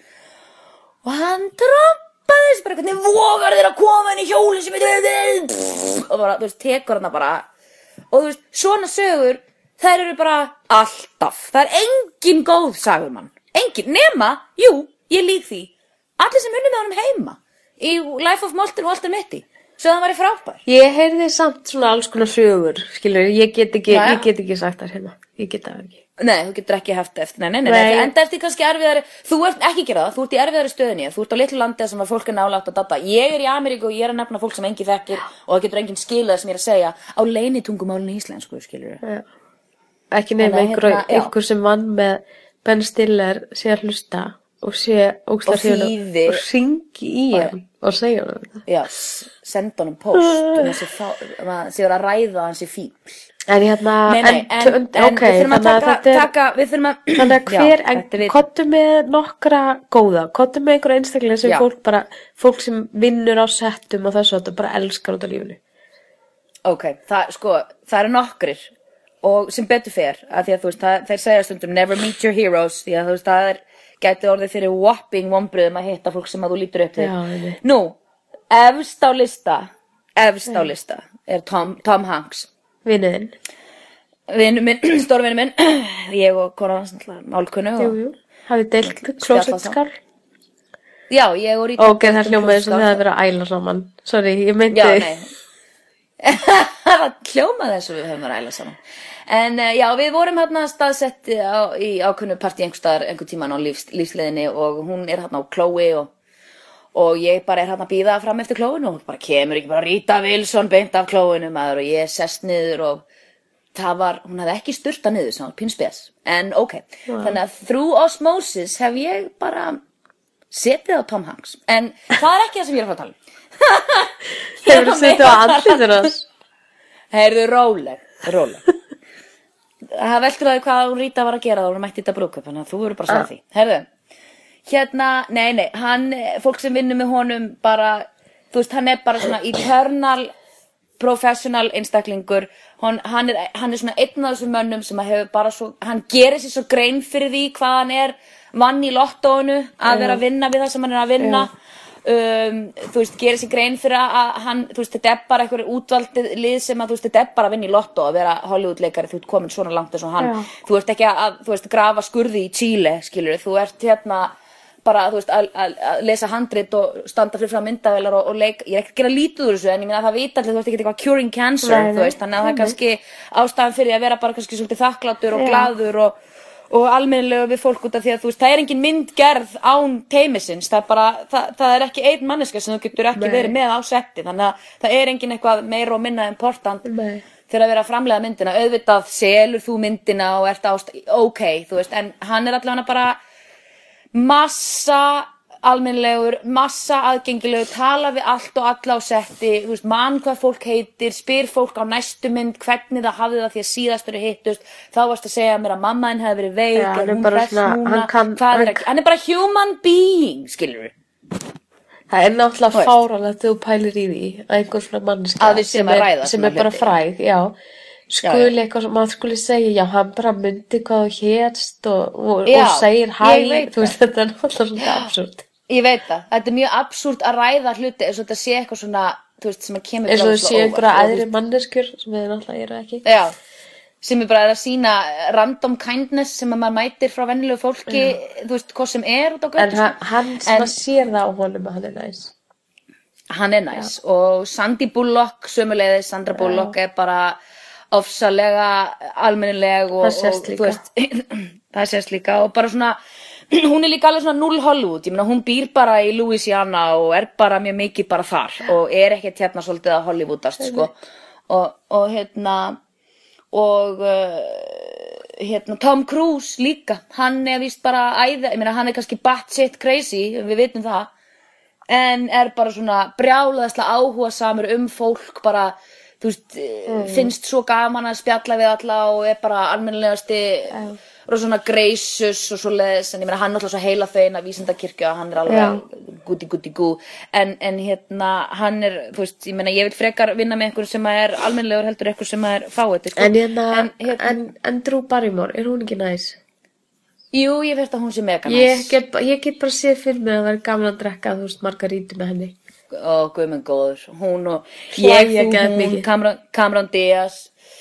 [SPEAKER 3] og hann trompaði þessu bara, hvernig vogar þér að koma inn í er og bara, þú veist, tekur hann bara. Og þú veist, svona sögur þær eru bara alltaf það er engin góð sagur mann engin, nema, jú, ég lík því allir sem unnum með honum heima í Life of Molten Walter Mitty svo það væri frábær
[SPEAKER 2] Ég heyrði samt svona alls konar sögur, skilur, ég get ekki,
[SPEAKER 3] já.
[SPEAKER 2] ég get ekki sagt það hérna. Ég get það ekki.
[SPEAKER 3] Nei, þú getur ekki haft eftir, nei, nei, nei,
[SPEAKER 2] Nei.
[SPEAKER 3] en það ertu kannski erfiðari, þú ert ekki að gera það, þú ert í erfiðari stöðinni, þú ert á litlu landi þar sem að fólk er nálægt að dabba. Ég er í Ameríku og ég er að nefna fólk sem engi þekkir og það getur engin skilað sem ég er að segja á leinitungumálinu íslensku, skilur
[SPEAKER 2] Já. Ekki nefn
[SPEAKER 3] Þannig að
[SPEAKER 2] einhver,
[SPEAKER 3] hérna,
[SPEAKER 2] einhver sem vann með Ben Stiller sé að hlusta og sé
[SPEAKER 3] Og þýði.
[SPEAKER 2] og ringi í hann og segja hann.
[SPEAKER 3] Já, senda post um þessi þá, um að ræða hans í fíl.
[SPEAKER 2] En hérna,
[SPEAKER 3] þurfum að
[SPEAKER 2] þannig að er, hver,
[SPEAKER 3] er
[SPEAKER 2] kottu með nokkra góða, kottu með einhverja einstaklega sem
[SPEAKER 3] Já.
[SPEAKER 2] fólk bara, fólk sem vinnur á settum og þessu, bara elskar út af lífinu.
[SPEAKER 3] Ok, það, sko, það eru nokkrir og sem betur fer, að því að þú veist, það, þeir segja stundum never meet your heroes, því að þú veist, það er, gæti orðið fyrir whopping vombriðum að hitta fólk sem að þú lítur upp til.
[SPEAKER 2] Já.
[SPEAKER 3] Nú, efst á lista, efst á lista er Tom, Tom Hanks.
[SPEAKER 2] Vinniðinn.
[SPEAKER 3] Vinnu minn, stórvinnu minn, ég og konan málkunnu.
[SPEAKER 2] Hafið deilt klósetskál.
[SPEAKER 3] já, ég og Rita.
[SPEAKER 2] Ok, það hljómaði eins og það að vera að æla saman. Sorry, ég meinti.
[SPEAKER 3] Já, nei. það hljómaði og við höfum verið að æla saman. En uh, já, við vorum hérna staðsett á, í ákunnu partí einhver staðar einhver tíman á lífs, lífsleðinni og hún er hérna á Chloe og, og ég bara er hérna að býða fram eftir Chloeinu og bara kemur ekki bara Rita Wilson beint af Chloeinu maður og ég sest niður og það var, hún hafði ekki styrta niður sem var pínspes, en ok þannig að through osmosis hef ég bara setið á Tom Hanks en það er ekki það sem ég er að fara að tala um
[SPEAKER 2] Hefur þú setið á andlitur hans?
[SPEAKER 3] Heyrðu, róleg, róleg. Það veltur að hvað Rita var að gera þá hún mætti þetta brúkup, þannig að þú eru bara að segja því. Heyrðu, hérna, nei, nei, hann, fólk sem vinnur með honum bara, þú veist, hann er bara svona eternal professional einstaklingur, hann, hann, er, hann er svona einn af þessum mönnum sem að hefur bara svo, hann gerir sér svo grein fyrir því hvað hann er vann í lottóinu að vera að vinna við það sem hann er að vinna um, þú veist, gerir sér grein fyrir að hann, þú veist, þetta er bara einhverju útvaldið lið sem að, þú veist, þetta er bara að vinna í lottó að vera Hollywood-leikari, þú ert komin svona langt eins og hann,
[SPEAKER 2] Já.
[SPEAKER 3] þú ert ekki að, þú veist, grafa skurði í Chile, skilur, þú ert hérna bara, þú veist, að, lesa handrit og standa fyrir frá myndavelar og, og leik, ég er ekki að gera lítið úr þessu, en ég meina að það vita allir, þú ert ekki eitthvað curing cancer,
[SPEAKER 2] nei.
[SPEAKER 3] þú veist, þannig að það er kannski ástæðan fyrir að vera bara kannski svolítið þakklátur og
[SPEAKER 2] Já.
[SPEAKER 3] glaður og, og almennilegu við fólk út af því að þú veist, það er engin myndgerð án teimisins, það er bara, það, það er ekki einn manneska sem þú getur ekki
[SPEAKER 2] Nei.
[SPEAKER 3] verið með á setti, þannig að það er engin eitthvað meira og minna important
[SPEAKER 2] Nei.
[SPEAKER 3] þegar að vera að framlega myndina, auðvitað selur þú myndina og ert ást, ok, þú veist, en hann er allavega bara massa almennlegur, massa aðgengilegur, tala við allt og alla á setti, veist, mann hvað fólk heitir, spyr fólk á næstu mynd hvernig það hafði það því að síðastur hittust, þá varst að segja mér að mammaðin hefði verið veik, er
[SPEAKER 2] er
[SPEAKER 3] hún
[SPEAKER 2] bara
[SPEAKER 3] hress
[SPEAKER 2] svona-
[SPEAKER 3] núna,
[SPEAKER 2] hann
[SPEAKER 3] er
[SPEAKER 2] hann-
[SPEAKER 3] hann er bara human being, skilur við.
[SPEAKER 2] Það er náttúrulega fáralegt þegar þú pælir í því að einhver svona
[SPEAKER 3] séum
[SPEAKER 2] sem, er, sem er bara fræg, já. Skuli eitthvað sem maður skuli segja já, hann bara myndi hvað þú hérst og, og, og segir hæ þú veist, þetta er náttúrulega svona absúrt
[SPEAKER 3] Ég veit það, þetta er mjög absúrt að ræða hluti eins og þetta sé eitthvað svona, þú veist, sem að kemur
[SPEAKER 2] eins og séu
[SPEAKER 3] óvart.
[SPEAKER 2] einhverja aðri manneskjur sem þið náttúrulega eru ekki.
[SPEAKER 3] Já, sem er bara að sína random kindness sem að maður mætir frá vennilegu fólki, þú veist, hvað sem er út á
[SPEAKER 2] en
[SPEAKER 3] göttu,
[SPEAKER 2] hann, hann sem
[SPEAKER 3] En-
[SPEAKER 2] að sér það á honum að hann er næs.
[SPEAKER 3] Hann er næs. Og Sandy Bullock, sömuleiðis Sandra Bullock er bara ofsalega almennileg og,
[SPEAKER 2] Það
[SPEAKER 3] og þú veist, það sést líka. Og bara svona hún er líka alveg svona null Hollywood. Ég meina hún býr bara í Louisiana og er bara mjög mikið bara þar og er ekkert hérna svolítið að Hollywoodast sko. Og, og hérna og uh, hérna, Tom Cruise líka, hann er víst bara æða, ég meina hann er kannski batshit crazy, við vitum það, en er bara svona brjálaðislega áhuga samur um fólk, bara, þú veist,
[SPEAKER 2] Mm.
[SPEAKER 3] finnst svo gaman að spjalla við alla og er bara almennilegasti, og svona greisus og svo leðis, en ég meina hann er alltaf svo heila þein að vísindakirkju að hann er alveg gúti gúti gú, en, en hérna, hann er, þú veist, ég meina ég vil frekar vinna með einhver sem er almennilegur heldur einhver sem er fáið, sko.
[SPEAKER 2] En, hérna, en,
[SPEAKER 3] hérna-
[SPEAKER 2] en, Drew Barrymore, er hún ekki næs?
[SPEAKER 3] Jú, ég veist að hún sé mega
[SPEAKER 2] Ég
[SPEAKER 3] næs
[SPEAKER 2] get, ég get bara séð fyrir mig að það er gaman að drekka, þú veist, margarítu með henni.
[SPEAKER 3] og guðminn góður hún og ég,
[SPEAKER 2] geðveikt
[SPEAKER 3] hún. Cameron, Cameron Diaz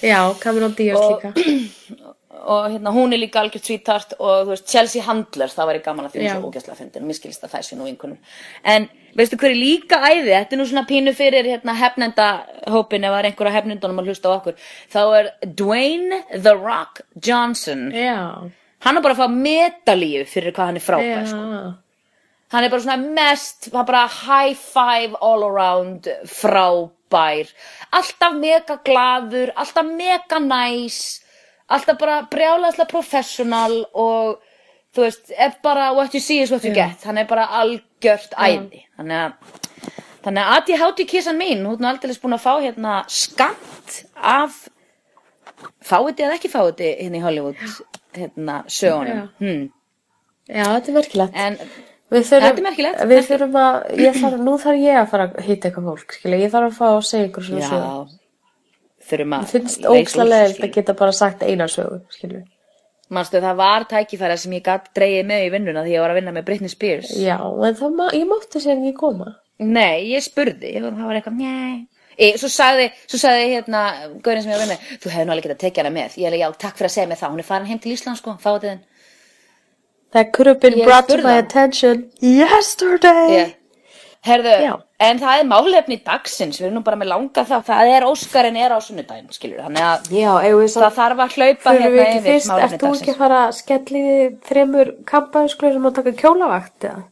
[SPEAKER 2] Já, Cameron Diaz
[SPEAKER 3] Og-
[SPEAKER 2] líka.
[SPEAKER 3] og hérna hún er líka algjört svítart og þú veist Chelsea Handler það var í gaman að
[SPEAKER 2] Já.
[SPEAKER 3] er svo ógæslega fyndin. Og miskilist að það sé nú einhvernum en veistu hver er líka æði? Þetta er nú svona pínu fyrir hérna hefnenda hópin ef það er einhver að hefnendunum að hlusta á okkur. Þá er Dwayne The Rock Johnson.
[SPEAKER 2] Já,
[SPEAKER 3] hann er bara að fá medalíu fyrir hvað hann er frábær sko. hann er bara svona mest, bara high five all around frábær, alltaf mega glaður, alltaf mega næs, alltaf bara brjálæðslega professional og þú veist, er bara what you see is what you get, hann er bara algjört æði, þannig að þannig að ADHD kissan mín, hún er aldrei búin að fá hérna skamt af fáiði eða ekki fáiði hérna í Hollywood hérna sögunum, hmm.
[SPEAKER 2] Já, þetta er merkilegt.
[SPEAKER 3] en
[SPEAKER 2] þurfum,
[SPEAKER 3] Þetta er merkilegt.
[SPEAKER 2] Við þurfum að, þarf, nú þarf ég að fara að hitta eitthvað fólk, skilja. Ég þarf að fá að segja ykkur svona sögu.
[SPEAKER 3] Þurfum að
[SPEAKER 2] Mér finnst leðilt að geta bara sagt eina sögu, skilja.
[SPEAKER 3] Manstu, það var tækifæra sem ég gatt dreigið með í vinnuna því ég var að vinna með Britney Spears.
[SPEAKER 2] Já, en það ég mátti sér ekki koma.
[SPEAKER 3] Nei, ég spurði það var eitthvað. E, svo sagði, svo sagði hérna, gaurin sem ég var að vinna með, þú hefði nú alveg getað tekið hana með. Ég alveg, já, takk fyrir að segja mig það. Hún er farin heim til Ísland, sko, fáið þinn.
[SPEAKER 2] That could have been brought to my attention yesterday.
[SPEAKER 3] Yeah. Herðu,
[SPEAKER 2] Já.
[SPEAKER 3] en það er málefni dagsins, við erum nú bara með langa þá, það er Óskarinn er á sunnudaginn, skilur, þannig að
[SPEAKER 2] Já,
[SPEAKER 3] það þarf að hlaupa hérna yfir
[SPEAKER 2] fyrst,
[SPEAKER 3] málefni
[SPEAKER 2] ert þú ekki
[SPEAKER 3] dagsins.
[SPEAKER 2] að fara að skelli þremur kampaðisklöðum að taka kjólavakt eða?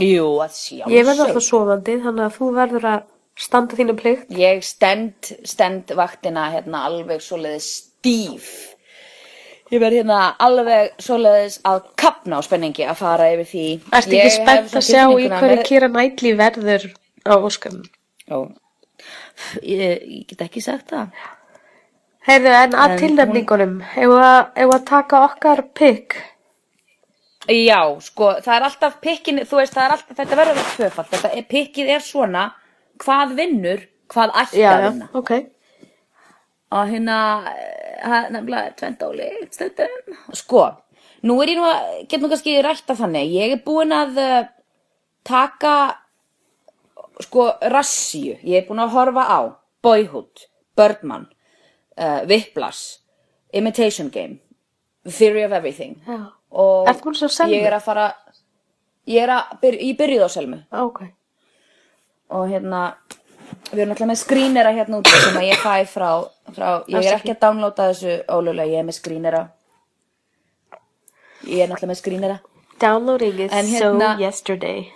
[SPEAKER 3] Jú, að sjálfsög.
[SPEAKER 2] Ég verð alltaf sofandi, þannig að þú verður að standa þínu plikt.
[SPEAKER 3] Ég stend, stend vaktina hérna alveg svoleiðis stíf. Ég verð hérna alveg svoleiðis að kapna á spenningi að fara yfir því.
[SPEAKER 2] Ertu
[SPEAKER 3] Ég
[SPEAKER 2] ekki spennt að sjá í hverju Kira Knightley verður á Óskarnum?
[SPEAKER 3] Ó, ég, ég get ekki sagt það.
[SPEAKER 2] Heyrðu, en að
[SPEAKER 3] En
[SPEAKER 2] tilnefningunum, ef að, taka okkar pikk?
[SPEAKER 3] Já, sko, það er alltaf pikkin, þú veist, það er alltaf, þetta verður að tvöfald. Þetta er, pikkið er svona, hvað vinnur, hvað ætti
[SPEAKER 2] Já,
[SPEAKER 3] að
[SPEAKER 2] já,
[SPEAKER 3] vinna.
[SPEAKER 2] ok.
[SPEAKER 3] og hérna eh, það er nefnilega tvent ólíkt stundum sko, nú er ég nú að get nú kannski rætta þannig ég er búin að uh, taka sko rassíu ég er búin að horfa á Boyhood, Birdman uh, Whiplash Imitation Game Theory of Everything
[SPEAKER 2] Já.
[SPEAKER 3] og
[SPEAKER 2] Ertu búin að sjá Selmu?
[SPEAKER 3] ég er að fara ég er að, byr, ég byrjuð á Selmu
[SPEAKER 2] Ok.
[SPEAKER 3] og hérna við erum alltaf með skrínera hérna úti sem að ég fæ frá, frá ég er ekki. að downloada þessu ólulega, ég er með skrínera. Ég er náttúrulega með skrínera.
[SPEAKER 2] Downloading is
[SPEAKER 3] En
[SPEAKER 2] so
[SPEAKER 3] hérna-
[SPEAKER 2] yesterday.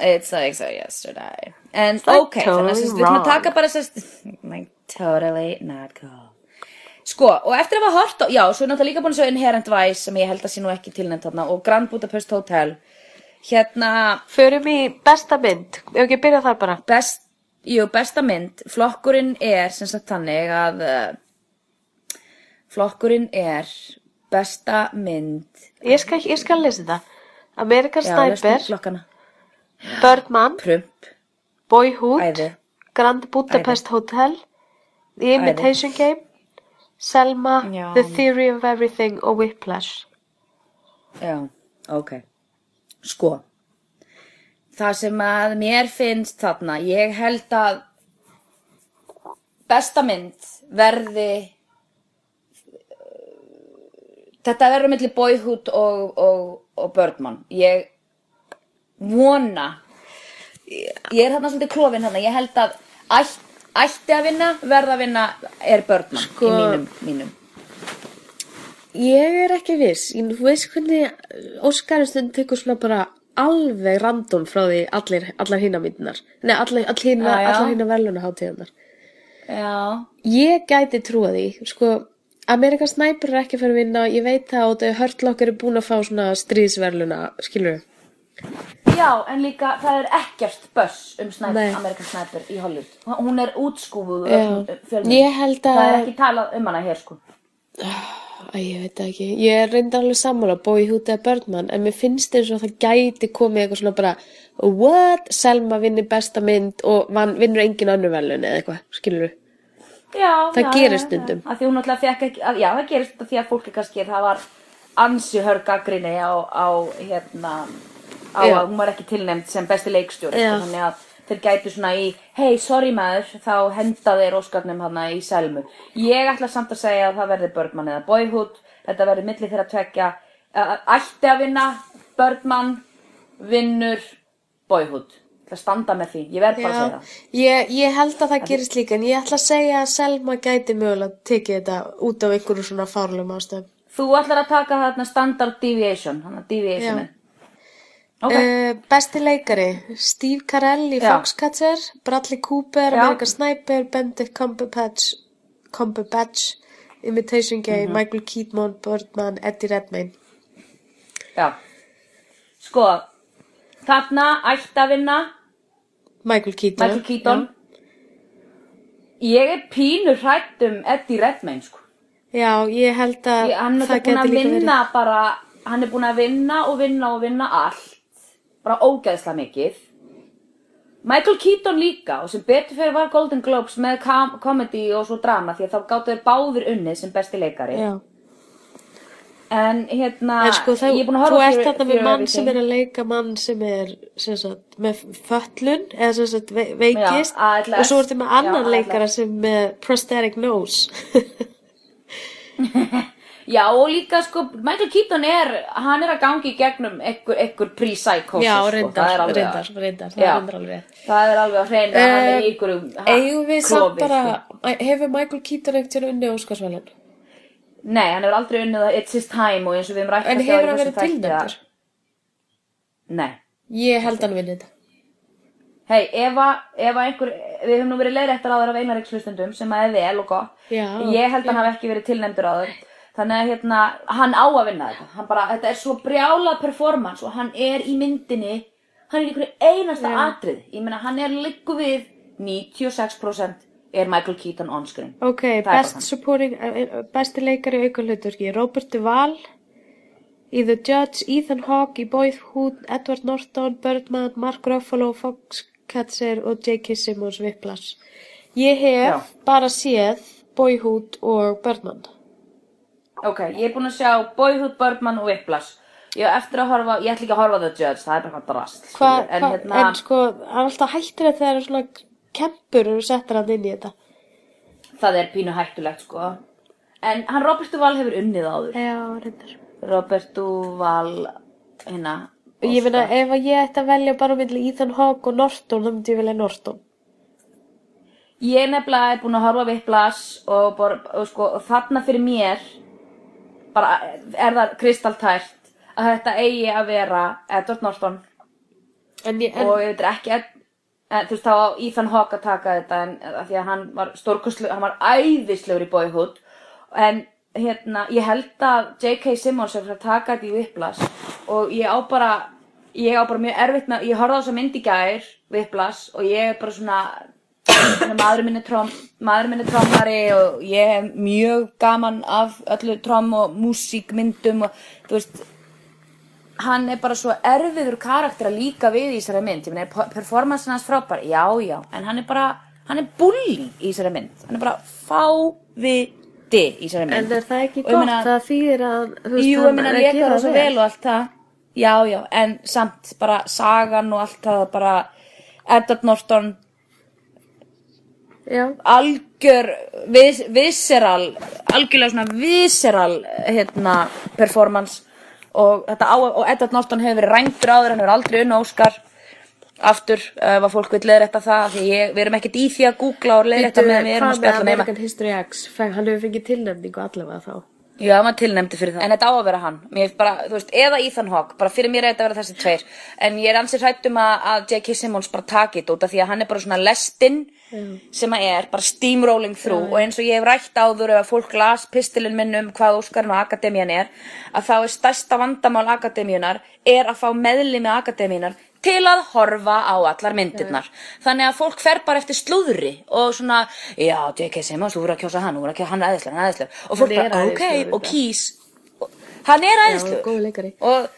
[SPEAKER 3] it's like so yesterday. En
[SPEAKER 2] like
[SPEAKER 3] ok, þannig að
[SPEAKER 2] totally
[SPEAKER 3] sem sagt, við erum að taka bara þess like totally not cool. Sko, og eftir að hafa hort á, já, svo er náttúrulega líka búin að sjá Inherent Vice sem ég held að sé nú ekki tilnæmt þarna og Grand Budapest Hotel. Hérna
[SPEAKER 2] Förum í besta mynd. Ef ekki að byrja þar bara.
[SPEAKER 3] best, jú, besta mynd. Flokkurinn er sem sagt þannig að uh, flokkurinn er besta mynd.
[SPEAKER 2] Ég skal, ég skal lesa
[SPEAKER 3] já, lestu
[SPEAKER 2] Sniper, Birdman,
[SPEAKER 3] Prump,
[SPEAKER 2] Boyhood,
[SPEAKER 3] æði.
[SPEAKER 2] Grand Budapest Hotel, The Imitation Game, Selma,
[SPEAKER 3] Já.
[SPEAKER 2] The Theory of Everything og Whiplash.
[SPEAKER 3] já, ok. Sko það sem að mér finnst þarna ég held að besta mynd verði þetta verður milli Boyhood og, og, og Birdman. Ég vona ég er þarna svolítið klofin þarna. Ég held að ætt, ætti að vinna verða að vinna er Birdman
[SPEAKER 2] Sko-
[SPEAKER 3] í mínum, mínum.
[SPEAKER 2] Ég er ekki viss. Ég, þú veist hvernig Óskaristund tekur svona bara alveg random frá því allir, allar hína myndinar. Nei, allar hína veluna hátíðanar.
[SPEAKER 3] já,
[SPEAKER 2] Ég gæti trúa því, sko, Amerikan Sniper er ekki fara að vinna ég veit það og þau hörtlokkar er búin að fá svona stríðsverluna, skilur
[SPEAKER 3] Já, en líka það er ekkert buss um
[SPEAKER 2] Nei.
[SPEAKER 3] Amerikan Sniper í Hollywood. Hún er útskúfuð.
[SPEAKER 2] Ég held að-
[SPEAKER 3] Það er ekki talað um hana hér, sko.
[SPEAKER 2] Æ, ég veit ekki. Ég er reynda alveg sammála Boyhood eða Birdman, en mér finnst eins og það gæti komið eitthvað svona bara What? Selma vinnir besta mynd og vinnur engin annu velun eða eitthvað, skilur du?
[SPEAKER 3] Já,
[SPEAKER 2] Það
[SPEAKER 3] já,
[SPEAKER 2] gerist
[SPEAKER 3] já, já.
[SPEAKER 2] stundum.
[SPEAKER 3] Að því hún alltaf fekk ekki, að, já, það gerist þetta því að fólki kannski, það var ansi hörg gaggrinni á, á, hérna, á
[SPEAKER 2] Já.
[SPEAKER 3] að hún var ekki tilnefnd sem besti leikstjóri,
[SPEAKER 2] Já.
[SPEAKER 3] sko, þannig að þeir gætu svona í, hei, sorry maður, þá henda þeir óskarnum hana í selmu. Ég ætla samt að segja að það verði Birdman eða Boyhood, þetta verði milli þeirra tvekja, ætti að vinna, Birdman vinnur Boyhood. Það standa með því, ég verð bara að segja það.
[SPEAKER 2] ég, ég held að það gerist líka, en ég ætla að segja að Selma gæti mögulega tekið þetta út af einhverju svona fárlegum ástöðum.
[SPEAKER 3] Þú ætlar að taka þarna standard deviation, hann að deviationin. Ok,
[SPEAKER 2] Uh, besti leikari, Steve Carell í. Foxcatcher, Bradley Cooper,
[SPEAKER 3] Já.
[SPEAKER 2] American Sniper, Benedict Cumberbatch, Cumberbatch, Imitation Game,
[SPEAKER 3] Mhm.
[SPEAKER 2] Michael Keaton, Birdman, Eddie Redmayne.
[SPEAKER 3] já. Sko, þarna ætti að vinna
[SPEAKER 2] Michael Keaton.
[SPEAKER 3] Michael Keaton. Ég er pínu hrætt um Eddie Redmayne, sko.
[SPEAKER 2] Já, ég held að
[SPEAKER 3] Ég, hann er
[SPEAKER 2] það
[SPEAKER 3] að
[SPEAKER 2] líka
[SPEAKER 3] bara, hann er búin að vinna og vinna og vinna allt. Bara ógeðslega mikið. Michael Keaton líka og sem betur fyrir var Golden Globes með comedy og svo drama því að þá gáttu þeir báðir unnið sem besti leikari.
[SPEAKER 2] Já.
[SPEAKER 3] En hérna,
[SPEAKER 2] En sko, það,
[SPEAKER 3] ég er búin að
[SPEAKER 2] þú
[SPEAKER 3] horfa
[SPEAKER 2] ert
[SPEAKER 3] Fear-
[SPEAKER 2] þarna með mann sem er að leika mann sem er sem sagt, með föllun eða sem sagt, ve veikist
[SPEAKER 3] Já,
[SPEAKER 2] og svo ertu með annan
[SPEAKER 3] Já,
[SPEAKER 2] leikara sem með prosthetic nose.
[SPEAKER 3] Já, og líka sko, Michael Keaton er, hann er að gangi gegnum einhver, einhver pre-psychosis,
[SPEAKER 2] Já,
[SPEAKER 3] sko.
[SPEAKER 2] reyndar,
[SPEAKER 3] alveg
[SPEAKER 2] reyndar,
[SPEAKER 3] að-
[SPEAKER 2] reyndar, það reyndar alveg.
[SPEAKER 3] Það er alveg að hreina, hann er einhverjum ha-
[SPEAKER 2] Eigum við samt
[SPEAKER 3] klofi,
[SPEAKER 2] bara,
[SPEAKER 3] sko.
[SPEAKER 2] hefur Michael Keaton ekkert unni Óskarsvælun?
[SPEAKER 3] Nei, hann hefur aldrei unnið það It's His Time og eins og við hefum rætt
[SPEAKER 2] En hefur hann verið
[SPEAKER 3] að-
[SPEAKER 2] tilnefndur?
[SPEAKER 3] Nei.
[SPEAKER 2] Ég held hann vinni þetta.
[SPEAKER 3] Hei, ef að, að einhver, við höfum nú verið leiðrættar áður af einlaríkslustundum sem að er vel og gott.
[SPEAKER 2] Já,
[SPEAKER 3] Ég held að hann hafi ekki verið tilnefndur áður. Þannig að hérna, hann á að vinna þetta. Hann bara, þetta er svo brjálað performance og hann er í myndinni, hann er í einasta atrið. Ég meina, hann er líku við 96% er Michael Keaton on screen.
[SPEAKER 2] Ok, best supporting, uh, besti leikari auka hlutverki, Robert Duvall í The Judge, Ethan Hawke í Boyhood, Edward Norton, Birdman, Mark Ruffalo, Foxcatcher og J.K. Simmons Whiplash. Ég hef
[SPEAKER 3] Já.
[SPEAKER 2] bara séð Boyhood og Birdman.
[SPEAKER 3] Ok, ég er búin að sjá Boyhood, Birdman og Whiplash. Ég á eftir að horfa, ég ætla ekki að horfa The Judge, það er bara hvað drast.
[SPEAKER 2] Hva,
[SPEAKER 3] en
[SPEAKER 2] hva,
[SPEAKER 3] hérna,
[SPEAKER 2] en sko, það er alltaf hættir að það eru svona kempur eru settar hann inn í þetta.
[SPEAKER 3] það er pínu hættulegt, sko. En hann Robert Duvall hefur unnið áður.
[SPEAKER 2] Já, reyndar.
[SPEAKER 3] Robert Duvall, hérna.
[SPEAKER 2] Ég meina, ef að ég ætti að velja bara milli Ethan Hawke og Norton, þá myndi ég velja Norton.
[SPEAKER 3] Ég nefnilega er búin að horfa Whiplash og, bara, og sko, og þarna fyrir mér bara er það kristaltært að þetta eigi að vera Edward Norton?
[SPEAKER 2] En ég, en,
[SPEAKER 3] og ég veit ekki en, þú veist þá á Ethan Hawke að taka þetta en af því að hann var stórkostlu hann var æðislegur í Boyhood. En hérna, ég held að J.K. Simmons er fyrir að taka þetta í Whiplash. Og ég á bara ég á bara mjög erfitt með, ég horfði á þess að myndi gær Whiplash og ég er bara svona Þannig maður minn er tróm, maður minn er trómari og ég hef mjög gaman af öllu tróm og músíkmyndum og þú veist, hann er bara svo erfiður karakter að líka við í þessari mynd. Ég meina, er performance hans frábær? Já, já, en hann er bara, hann er bully í þessari mynd. Hann er bara fáviti í þessari mynd.
[SPEAKER 2] en er það ekki
[SPEAKER 3] Og ég
[SPEAKER 2] gott?
[SPEAKER 3] meina-
[SPEAKER 2] það þýðir að, veist,
[SPEAKER 3] Jú, ég meina
[SPEAKER 2] er að gera
[SPEAKER 3] það svo vel og allt það Já, já, en samt bara sagan og allt það bara Edward Norton
[SPEAKER 2] Já,
[SPEAKER 3] algjör vis, visceral algjörlega svona visceral hérna performance og þetta á og Edward Norton hefur verið ræntur áður hann hefur aldrei unna Óskar aftur ef að fólk vil leiðrætta það því ég, við erum ekkert í því að googla og leiðrætta
[SPEAKER 2] Bíddu,
[SPEAKER 3] meðan við erum að
[SPEAKER 2] hvað með
[SPEAKER 3] spjalla nema
[SPEAKER 2] American History X? Hann hefur fengið tilnefningu allavega þá.
[SPEAKER 3] Já, maður tilnæmdi fyrir það. En þetta á að vera hann. Bara, veist, eða Ethan Hawke. Bara fyrir mér er þetta að vera þessi tveir. En ég er ansið hrættum að, að J.K. Simmons bara taki þetta út af því að hann er bara svona lestinn sem að er bara steamrolling through og eins og ég hef rætt áður ef að fólk las pistilin minn um hvað Óskarinn og Akademían er að þá er stærsta vandamál Akademíunar er að fá meðlimi Akademíunar til að horfa á allar myndirnar. Þannig að fólk fer bara eftir slúðri og svona, já, J.K. Simmons, þú voru að kjósa hann, þú voru að kjósa hann er æðislega, hann er æðislega. Og fólk
[SPEAKER 2] Hann
[SPEAKER 3] bara, ok, og kýs. Hann er
[SPEAKER 2] leikari.
[SPEAKER 3] Og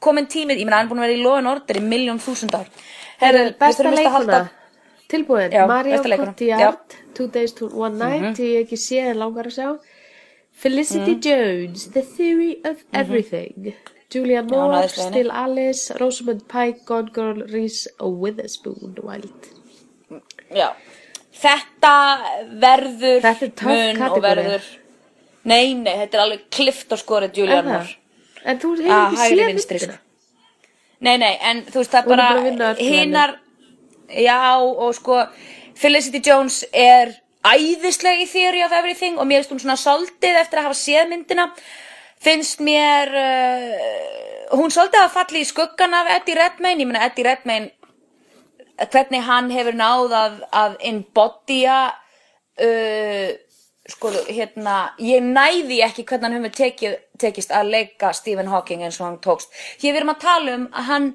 [SPEAKER 3] komin tímið, ég meina, hann er búin að vera í loðin order í miljón þúsund ár. Herru,
[SPEAKER 2] Besta leikuna, tilbúin, Mario. Cotillard, Two Days to One Night,
[SPEAKER 3] Mhm.
[SPEAKER 2] ég ekki séð en langar að sjá. Felicity Jones, The Theory of Everything. Julia Moore,
[SPEAKER 3] æðislega.
[SPEAKER 2] Still Alice, Rosamund Pike, Gone Girl, Reese Witherspoon, Wild.
[SPEAKER 3] Já, þetta verður
[SPEAKER 2] er
[SPEAKER 3] mun og verður Nei, nei, þetta er alveg klift og skorið Julian
[SPEAKER 2] Er það?
[SPEAKER 3] Moore
[SPEAKER 2] En þú hefur ekki séð myndina.
[SPEAKER 3] sko. Nei, nei, en þú veist það bara hinar Já, og sko Felicity Jones er æðisleg í Theory of Everything og mér finnst hún svona soldið eftir að hafa séð myndina finnst mér uh, hún soldið að falli í skuggan af Eddie Redmayne, ég meina Eddie Redmayne hvernig hann hefur náð að, að embodya uh, sko, hérna ég næði ekki hvernig hann hefur tekið, tekist að leika Stephen Hawking eins og hann tókst. Hér við erum að tala um að hann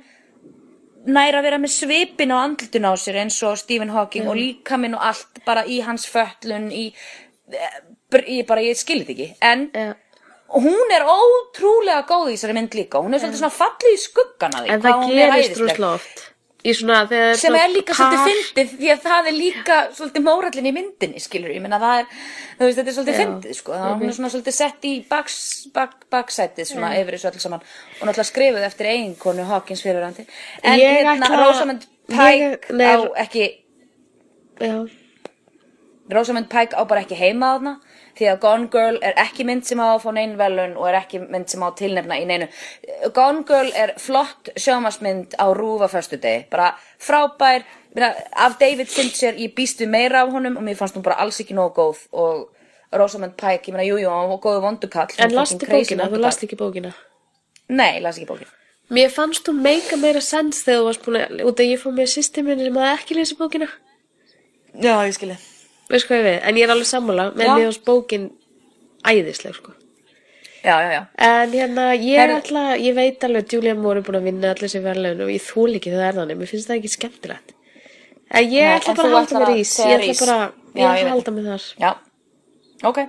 [SPEAKER 3] næra að vera með svipin á andlutun á sér eins og Stephen Hawking og líkaminn og allt bara í hans föllun í, í bara ég skilit ekki. En
[SPEAKER 2] Já.
[SPEAKER 3] Hún er ótrúlega góð í þessari mynd líka. Hún er svolítið svona fallið í skuggan að því
[SPEAKER 2] En það
[SPEAKER 3] er
[SPEAKER 2] gerist þegar
[SPEAKER 3] sem
[SPEAKER 2] svona
[SPEAKER 3] er líka svolítið fyndið því að það er líka svolítið mórallin í myndinni skilur ég meina það er þú veist þetta er svolítið fyndið sko. Það hún er svona svolítið sett í baks, bak, baksætið svona yfir þessu öll saman. Og náttúrulega skrifuð eftir eiginkonu Hawkins fyrirrandi en
[SPEAKER 2] Ég
[SPEAKER 3] hérna
[SPEAKER 2] ætla-
[SPEAKER 3] Rosamund
[SPEAKER 2] ég-
[SPEAKER 3] Pike
[SPEAKER 2] nei,
[SPEAKER 3] á ekki
[SPEAKER 2] Já.
[SPEAKER 3] Rosamund Pike á bara ekki heima þarna því að Gone Girl er ekki mynd sem á að fá neinn velun og er ekki mynd sem á að tilnefna í neinu. Gone Girl er flott sjómasmynd á rúfa föstudegi. Bara frábær. Af David Fincher, ég býst við meira af honum og mér fannst hún bara alls ekki nógu góð. Og Rosamund Pike, ég meina, jú, jú, hann var góðu vondukall.
[SPEAKER 2] En lastu bókina, þú last ekki bókina.
[SPEAKER 3] Nei, ég las ekki bókina.
[SPEAKER 2] Mér fannst hún meika meira sens þegar þú varst búin að, út að ég fór með systeminni sem hafði ekki lesið bókina.
[SPEAKER 3] Já, ég skilji
[SPEAKER 2] Veist hvað ég við? En ég er alveg sammála, með
[SPEAKER 3] Já.
[SPEAKER 2] mér fannst bókin æðisleg, sko.
[SPEAKER 3] Já, já, já
[SPEAKER 2] En hérna, ég
[SPEAKER 3] Herru-
[SPEAKER 2] ætla, ég veit alveg að Julia Moore er búin að vinna allir sér verðlegin og ég þúl ekki það er þannig, mér finnst það ekki skemmtilegt. En ég
[SPEAKER 3] Nei,
[SPEAKER 2] ætla
[SPEAKER 3] en
[SPEAKER 2] bara
[SPEAKER 3] þú
[SPEAKER 2] að halda
[SPEAKER 3] ætlar
[SPEAKER 2] mér
[SPEAKER 3] að
[SPEAKER 2] ís,
[SPEAKER 3] segja
[SPEAKER 2] ég ætla
[SPEAKER 3] Rís.
[SPEAKER 2] bara,
[SPEAKER 3] Já,
[SPEAKER 2] ég
[SPEAKER 3] ég
[SPEAKER 2] ætla
[SPEAKER 3] veit.
[SPEAKER 2] að halda mig þar.
[SPEAKER 3] Já, ok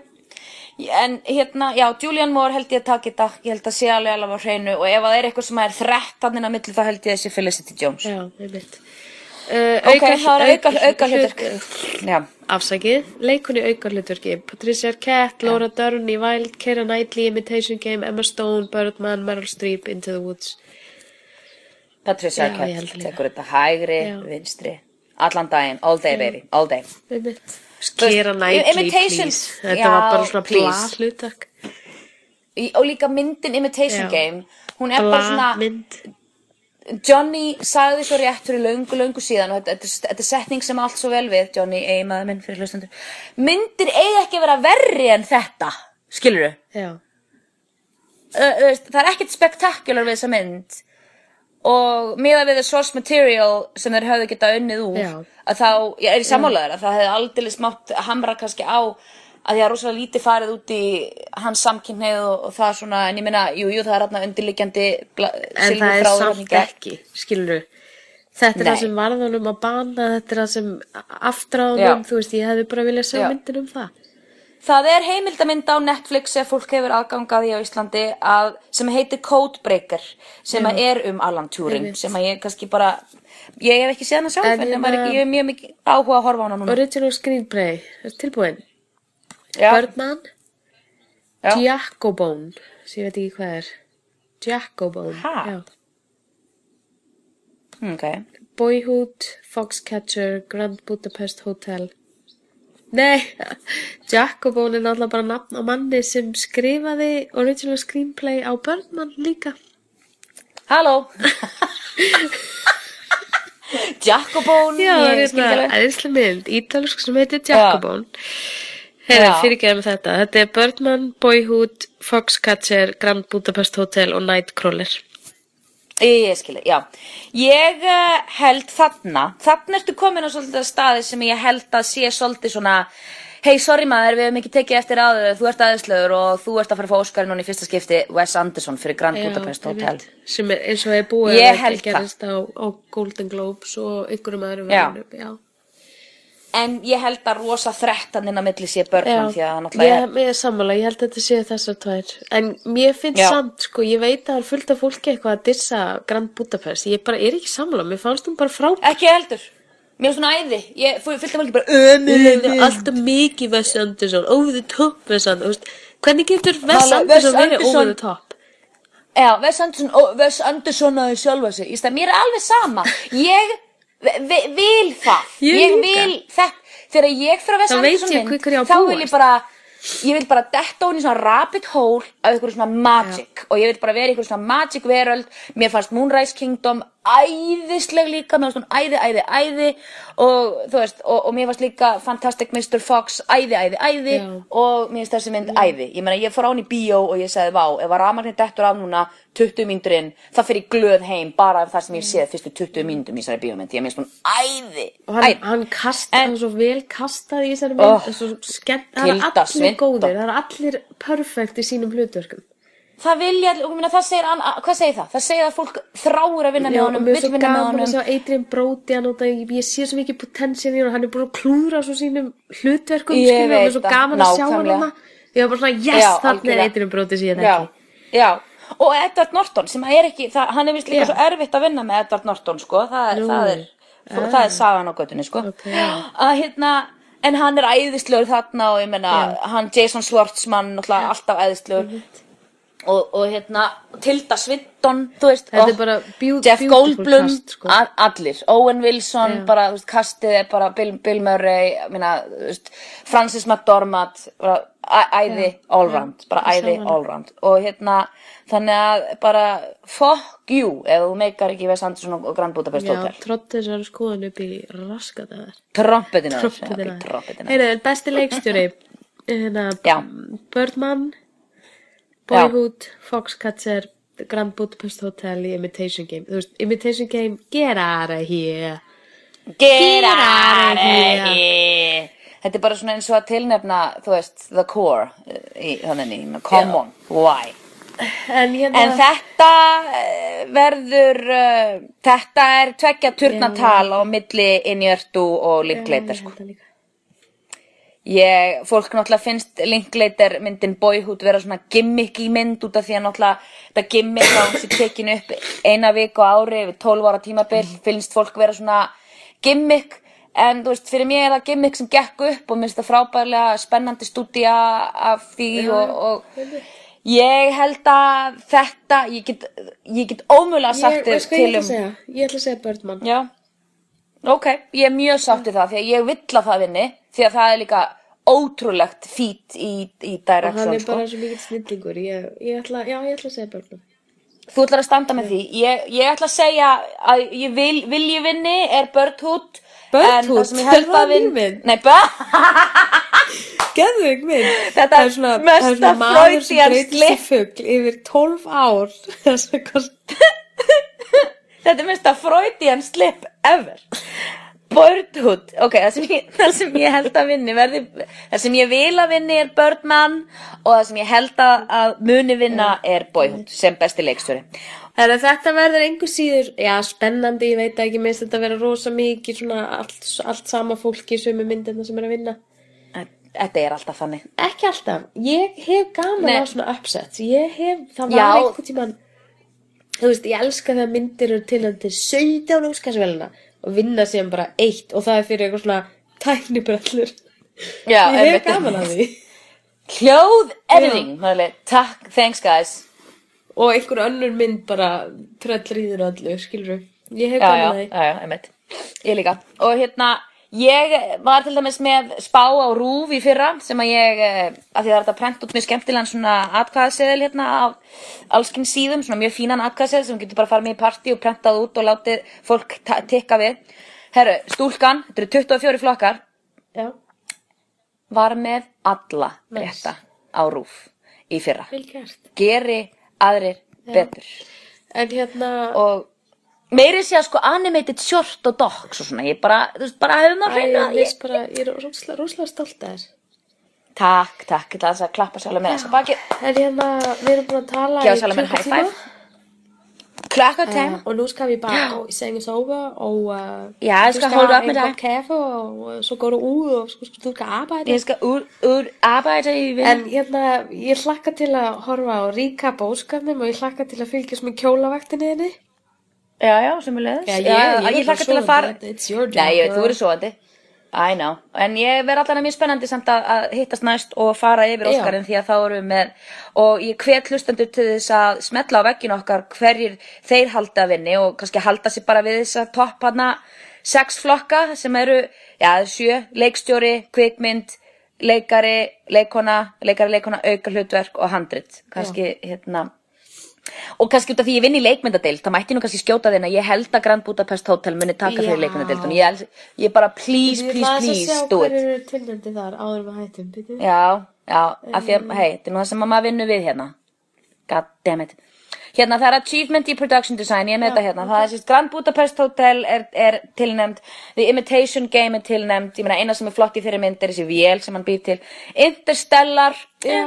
[SPEAKER 3] En hérna, já, Julian Moore held ég að taka þetta Ég held að sé alveg alveg á hreinu Og ef það er eitthvað sem er þrettanninn á milli Þá held ég þessi Felicity Jones
[SPEAKER 2] Já, veit. Uh,
[SPEAKER 3] Ok, það er auka, auka hlutverk Já,
[SPEAKER 2] Afsakið, leikunni auka hlutverki Patricia Arquette, Laura Dern í Wild Keira Knightley, Imitation Game, Emma Stone Birdman, Meryl Streep, Into the Woods.
[SPEAKER 3] Patricia
[SPEAKER 2] Já,
[SPEAKER 3] Arquette. Tekur þetta hægri,
[SPEAKER 2] Já.
[SPEAKER 3] vinstri. Allan daginn, all day baby, all day.
[SPEAKER 2] Keira Knightley, please. Þetta
[SPEAKER 3] Já,
[SPEAKER 2] var bara svona bla
[SPEAKER 3] please.
[SPEAKER 2] hlutverk
[SPEAKER 3] Í- Og líka myndin Imitation
[SPEAKER 2] Já.
[SPEAKER 3] Game Hún er bara svona
[SPEAKER 2] mynd
[SPEAKER 3] Johnny sagði svo rétt fyrir löngu, löngu síðan og þetta, þetta, er- setning sem allt svo vel við. Johnny, eiginmaður minn fyrir hlustundur myndir eiga ekki vera verri en þetta skilur
[SPEAKER 2] Já,
[SPEAKER 3] það er ekkert spektakular við þessa mynd. Og miða við the source material sem þeir höfðu geta unnið úr
[SPEAKER 2] Já.
[SPEAKER 3] að þá, ég er í sammálaður að það hefði aldrei smátt hamra kannski á að því að rosalega lítið farið út í hans samkynneið og, og það svona en ég meina, jú, jú, það er hérna undirliggjandi
[SPEAKER 2] en það er samt ekki skilur Þetta er
[SPEAKER 3] Nei.
[SPEAKER 2] það sem varð honum að bana þetta er það sem honum þú veist, ég hefði bara viljað sjá
[SPEAKER 3] Já.
[SPEAKER 2] myndin um það.
[SPEAKER 3] Það er heimildamind á Netflix ef fólk hefur aðgangað í á Íslandi að, sem heitir Codebreaker sem að er um Alan Turing sem að ég kannski bara ég hef ekki séð hana sjálf
[SPEAKER 2] En
[SPEAKER 3] en, ekki, ég hef mjög mikið áhuga að horfa á hana núna.
[SPEAKER 2] Original Screenplay, tilbúin Birdman
[SPEAKER 3] Já.
[SPEAKER 2] Giacobone sem ég veit ekki hvað er. Giacobone
[SPEAKER 3] Ha?
[SPEAKER 2] já.
[SPEAKER 3] Hm, ok.
[SPEAKER 2] Boyhood, Foxcatcher Grand Budapest Hotel. Nei, Giacobone er náttúrulega bara nafn á manni sem skrifaði original screenplay á Birdman líka.
[SPEAKER 3] Halló. Jacobone
[SPEAKER 2] Já, það er
[SPEAKER 3] alveg.
[SPEAKER 2] æðislega mynd, ítalsk sem heitir Giacobone Heyrðu,
[SPEAKER 3] Já.
[SPEAKER 2] fyrirgeðum þetta. Þetta er Birdman, Boyhood, Foxcatcher, Grand Budapest Hotel og Nightcrawler.
[SPEAKER 3] Ég, ég skilji, já. Ég uh, held þarna, þarna ertu komin á svolítið staði sem ég held að sé svolítið svona, hei, sorry maður, við hefum ekki tekið eftir áður, þú ert aðeinslögur og þú ert að fara að fá Óskar núna í fyrsta skipti, Wes Anderson fyrir Grand Budapest Hotel.
[SPEAKER 2] einmitt. Sem er eins og er búið að þetta gerist á, á Golden Globes og einhverjum öðrum
[SPEAKER 3] Já.
[SPEAKER 2] verðunum. Já.
[SPEAKER 3] En ég held að rosa þrettan inn á milli sé börnum því að
[SPEAKER 2] ég,
[SPEAKER 3] náttúrulega er,
[SPEAKER 2] ég er sammála, ég held að þetta séu þessar tvær. En mér finnst
[SPEAKER 3] Já.
[SPEAKER 2] samt, sko, ég veit að það er fullt af fólki eitthvað að dissa Grand Budapest. Ég bara er ekki sammála, mér fannst hún bara frábært.
[SPEAKER 3] ekki heldur. Mér er svona æði, ég fylgta fólki bara ömur,
[SPEAKER 2] Alltaf mikið Wes Anderson, over the top Wes Anderson. Hvernig getur Wes Anderson verið over the top?
[SPEAKER 3] Já, Wes Anderson, aðeins sjálfa sig. Í stað, mér er alveg sama. Ég vi- vi- vil það.
[SPEAKER 2] Ég líka.
[SPEAKER 3] vil þetta. Þegar ég fyrir að
[SPEAKER 2] ég hverju ég á að
[SPEAKER 3] þá vil ég bara, ég vil bara detta hún í svona rabbit hole af einhverju svona magic. Og ég vil bara vera í einhverju svona magic veröld. Mér fannst Moonrise Kingdom æðisleg líka, mér fannst hún æði, æði, æði. Og þú veist, og, og mér fannst líka Fantastic Mr. Fox æði, æði, æði.
[SPEAKER 2] Já.
[SPEAKER 3] Og mér finnst þessi mynd æði. Ég meina, ég fór á hann í bíó og ég sagði, vá, ef að rafmagnir dettur af núna 20 mínútur inn, það fyrir glöð heim bara af það sem ég séð fyrstu 20 mínútum í þessari bíómynd. Ég minnst hún æði.
[SPEAKER 2] Og hann,
[SPEAKER 3] æði.
[SPEAKER 2] hann kast,
[SPEAKER 3] En-
[SPEAKER 2] hann er svo vel kastað í þessari mynd,
[SPEAKER 3] Oh,
[SPEAKER 2] það
[SPEAKER 3] Tilda
[SPEAKER 2] allir góðir, það eru allir perfekt í sínum hlutverkum.
[SPEAKER 3] Það vilja, og ég meina, það segir, hann, hvað segir það? Það segir að fólk þráir að vinna með
[SPEAKER 2] Já, og
[SPEAKER 3] honum,
[SPEAKER 2] mér er svo
[SPEAKER 3] vinna með
[SPEAKER 2] gaman að
[SPEAKER 3] honum.
[SPEAKER 2] sjá Adrian Brody að ég, ég sé svo mikið potensial í og hann er búin að klúðra svo sínum hlutverkum, og mér er svo
[SPEAKER 3] það,
[SPEAKER 2] gaman að sjá hann
[SPEAKER 3] nákvæmlega.
[SPEAKER 2] hana. Ég var bara svona, yes, þarna er. Adrian Brody sem ég
[SPEAKER 3] Já, já. Og Edward Norton, sem er ekki, það, hann er vist líka
[SPEAKER 2] Já.
[SPEAKER 3] svo erfitt að vinna með Edward Norton, sko. Það, það er, það er sagan á göttunni, sko.
[SPEAKER 2] Ok, já.
[SPEAKER 3] Að hérna, en hann er æðislegur þarna og ég meina, hann Jason Schwartzman, alltaf æðislegur. Og, og hérna, Tilda Swinton, þú veist.
[SPEAKER 2] Þetta
[SPEAKER 3] og
[SPEAKER 2] er bara beau-
[SPEAKER 3] Jeff
[SPEAKER 2] beautiful
[SPEAKER 3] Goldblum,
[SPEAKER 2] cast, sko.
[SPEAKER 3] a- allir. Owen Wilson,
[SPEAKER 2] Já.
[SPEAKER 3] bara, þú veist, kastið er bara Bill, Bill Murray, meina, þú veist, Francis McDormand, bara æ- æði allround, bara
[SPEAKER 2] ég sá
[SPEAKER 3] æði
[SPEAKER 2] hana.
[SPEAKER 3] allround. Og hérna, þannig að bara, fuck you, ef þú meikar ekki Wes Anderson og Grand Budapest
[SPEAKER 2] Já,
[SPEAKER 3] Hotel.
[SPEAKER 2] trótt þessari skoðun upp í raskat að það.
[SPEAKER 3] Trompetina.
[SPEAKER 2] Trompetina.
[SPEAKER 3] Trompetina.
[SPEAKER 2] Heyrðu, besti leikstjóri, hérna,
[SPEAKER 3] Já.
[SPEAKER 2] Birdman, Boyhood, Foxcatcher, Grand Budapest Hotel í Imitation Game. Þú veist, Imitation Game, get out of here.
[SPEAKER 3] Get
[SPEAKER 2] out of here.
[SPEAKER 3] Þetta er bara svona eins og að tilnefna, þú veist, the core, eh, í, þannig, come on, why?
[SPEAKER 2] En hérna,
[SPEAKER 3] En þetta eh, verður, uh, þetta er tveggja turnatal á milli Injörtu og Linklater,
[SPEAKER 2] ég
[SPEAKER 3] sko.
[SPEAKER 2] Það.
[SPEAKER 3] Ég, fólk náttúrulega finnst Linklater myndin Boyhood vera svona gimmick í mynd út af því að náttúrulega þetta gimmick á hans er tekin upp eina viku á ári við 12 ára tímabil, finnst fólk vera svona gimmick en þú veist, fyrir mér er það gimmick sem gekk upp og minnst það frábærlega spennandi stúdía af því og, og ég held að þetta, ég get, ég get ómögulega
[SPEAKER 2] Ég,
[SPEAKER 3] sagt þér til um?
[SPEAKER 2] Ég ætla að segja Birdman.
[SPEAKER 3] Já, ok, ég er mjög sátt í það því að ég vill að það vinni því að það er líka ótrúlegt fít í, í
[SPEAKER 2] Og hann
[SPEAKER 3] direction
[SPEAKER 2] er
[SPEAKER 3] sko.
[SPEAKER 2] bara svo mikill snillingur. Ég, ég ætla, já, ég ætla að segja Birdman.
[SPEAKER 3] Þú ætlar að standa með því ég, ég ætla að segja að ég vil, vil ég vinni er Birdhood
[SPEAKER 2] Birdhood?
[SPEAKER 3] það að vinn
[SPEAKER 2] mynd?
[SPEAKER 3] Nei, Bird
[SPEAKER 2] Geðvig minn.
[SPEAKER 3] Þetta er
[SPEAKER 2] svona,
[SPEAKER 3] mesta
[SPEAKER 2] fugl yfir 12 ár.
[SPEAKER 3] Þetta er mest að Freudian slip ever Birdhood Ok, það sem, ég, það sem ég held að vinni verði, Það sem ég vil að vinni er Birdman Og það sem ég held að, muni vinna er Boyhood Sem besti leikstjóri
[SPEAKER 2] Þannig að þetta verður einhver síður, já, spennandi, ég veit ekki, minnst þetta verður rosa mikið svona allt, allt sama fólki í sömu myndina sem er að vinna.
[SPEAKER 3] Þetta er alltaf þannig
[SPEAKER 2] Ekki alltaf. Ég hef gaman
[SPEAKER 3] Nei.
[SPEAKER 2] á svona upsets. Ég hef, það var einhvern tímann, þú veist, ég elska þegar myndir eru til að til 17 óskarsvelina og vinna síðan bara eitt og það er fyrir eitthvað svona tæknibrellur. Ég hef gaman að því.
[SPEAKER 3] Hljóð editing Takk, thanks guys
[SPEAKER 2] Og einhver önnur mynd bara tröllrýður öllu, skilur við. Ég hef gaman að því.
[SPEAKER 3] já, já, Ég líka Og hérna, ég var til dæmis með spá á rúf í fyrra sem að ég, eh, að því það er þetta að prenta út mjög skemmtilegan svona atkvæðaseðil hérna af allskinn síðum, svona mjög fínan atkvæðaseðil sem getur bara farið með í partí og prentað út og látið fólk tikka við Herru, stúlkan, þetta eru 24 flokkar
[SPEAKER 2] Já.
[SPEAKER 3] var með alla
[SPEAKER 2] Nice.
[SPEAKER 3] rétta á rúf í fyrra.
[SPEAKER 2] Vel gert.
[SPEAKER 3] Geri aðrir betur.
[SPEAKER 2] En hérna,
[SPEAKER 3] Og meiri sé að sko animated short og docs og svona, ég bara, þú veist, bara hefum það
[SPEAKER 2] æ,
[SPEAKER 3] hreina.
[SPEAKER 2] ég veist bara, ég er rosalega, rosalega stolt að þér.
[SPEAKER 3] Takk, takk, ég ætla að klappa sjálf með þess að baki.
[SPEAKER 2] En hérna, við erum búin að tala
[SPEAKER 3] Gefa
[SPEAKER 2] í klukkutíma.
[SPEAKER 3] Klokka tem.
[SPEAKER 2] Uh, og nu skal vi bare gå i seng og sove, og uh,
[SPEAKER 3] Ja, jeg
[SPEAKER 2] du
[SPEAKER 3] skal
[SPEAKER 2] skal
[SPEAKER 3] holde op med
[SPEAKER 2] en
[SPEAKER 3] dig.
[SPEAKER 2] kaffe, og uh, så går du ud, og så skal du skal arbejde.
[SPEAKER 3] Ég skal úr, úr arbejde í
[SPEAKER 2] En
[SPEAKER 3] vinnu.
[SPEAKER 2] hérna, ég hlakka til að horfa á recap óskarnum og ég hlakka til að fylgjast með kjólavaktinni henni.
[SPEAKER 3] Já, já, sem leiðis.
[SPEAKER 2] Já, ég- ég
[SPEAKER 3] ég hlakka til að fara.
[SPEAKER 2] it's your job,
[SPEAKER 3] Nei, þú eru svoandi. I know. En ég verð allan mjög spennandi samt að, að hittast næst og fara yfir
[SPEAKER 2] Já.
[SPEAKER 3] Óskarinn því að þá erum við með og ég hvet hlustendur til þess að smetla á veggin okkar hverjir þeir halda vinni og kannski halda sér bara við þess að topp hana sex flokka sem eru, já, sjö, leikstjóri, kvikmynd, leikari, leikona, leikari, leikona, auka hlutverk og handrit. Kannski, hérna, og kannski út af því ég vinn í leikmyndadeild þá mætti nú kannski skjóta þinn að ég held að Grand Budapest Hotel muni taka fyrir leikmyndadeild ég, ég bara please, please,
[SPEAKER 2] ætla aðeins að
[SPEAKER 3] please
[SPEAKER 2] sjá
[SPEAKER 3] do
[SPEAKER 2] hver
[SPEAKER 3] it
[SPEAKER 2] eru tilnæmdi þar áður við hættum. Býtu.
[SPEAKER 3] já, já, af því að hei, þetta er nú það sem að maður vinnur við hérna. God damn it. Hérna það er achievement í production design, ég með þetta hérna. Það er sérst Grand Budapest Hotel er, er tilnæmt, The Imitation Game er tilnæmt, ég meina eina sem er flott í þeirri mynd er þessi vél sem hann býr til. Interstellar
[SPEAKER 2] Já,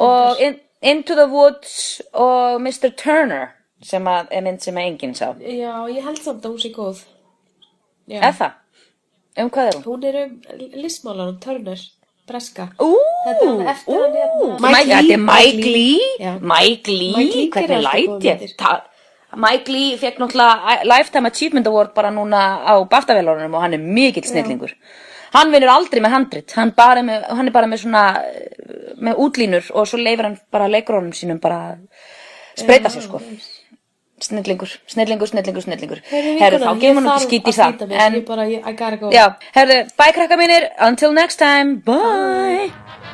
[SPEAKER 3] og Into the Woods og Mr. Turner sem að er mynd sem að enginn sá
[SPEAKER 2] Já, ég held samt að hún sé góð. Já.
[SPEAKER 3] Það? Um hvað er hún?
[SPEAKER 2] Hún er um listmálanum, Turner, breska.
[SPEAKER 3] Ú,
[SPEAKER 2] Þetta er eftir hann hérna.
[SPEAKER 3] Mike Lee. Mike Lee.
[SPEAKER 2] Já.
[SPEAKER 3] Mike Lee, hvernig
[SPEAKER 2] alltaf
[SPEAKER 3] læt
[SPEAKER 2] góðar
[SPEAKER 3] ég? Ta- Mike Lee fekk náttúrulega Lifetime Achievement Award bara núna á BAFTA-velunum og hann er mikill snillingur. Hann vinnur aldrei með handrit, hann, með, hann er bara með svona, með útlínur og svo leifir hann bara leikurónum sínum bara spreita sér sko. Snillingur, snillingur, snillingur, snillingur. Herru, þá gefum hann ekki skýt í
[SPEAKER 2] að
[SPEAKER 3] það. En,
[SPEAKER 2] bara,
[SPEAKER 3] já, herru, bye krakka mínir, until next time, bye.
[SPEAKER 1] Þú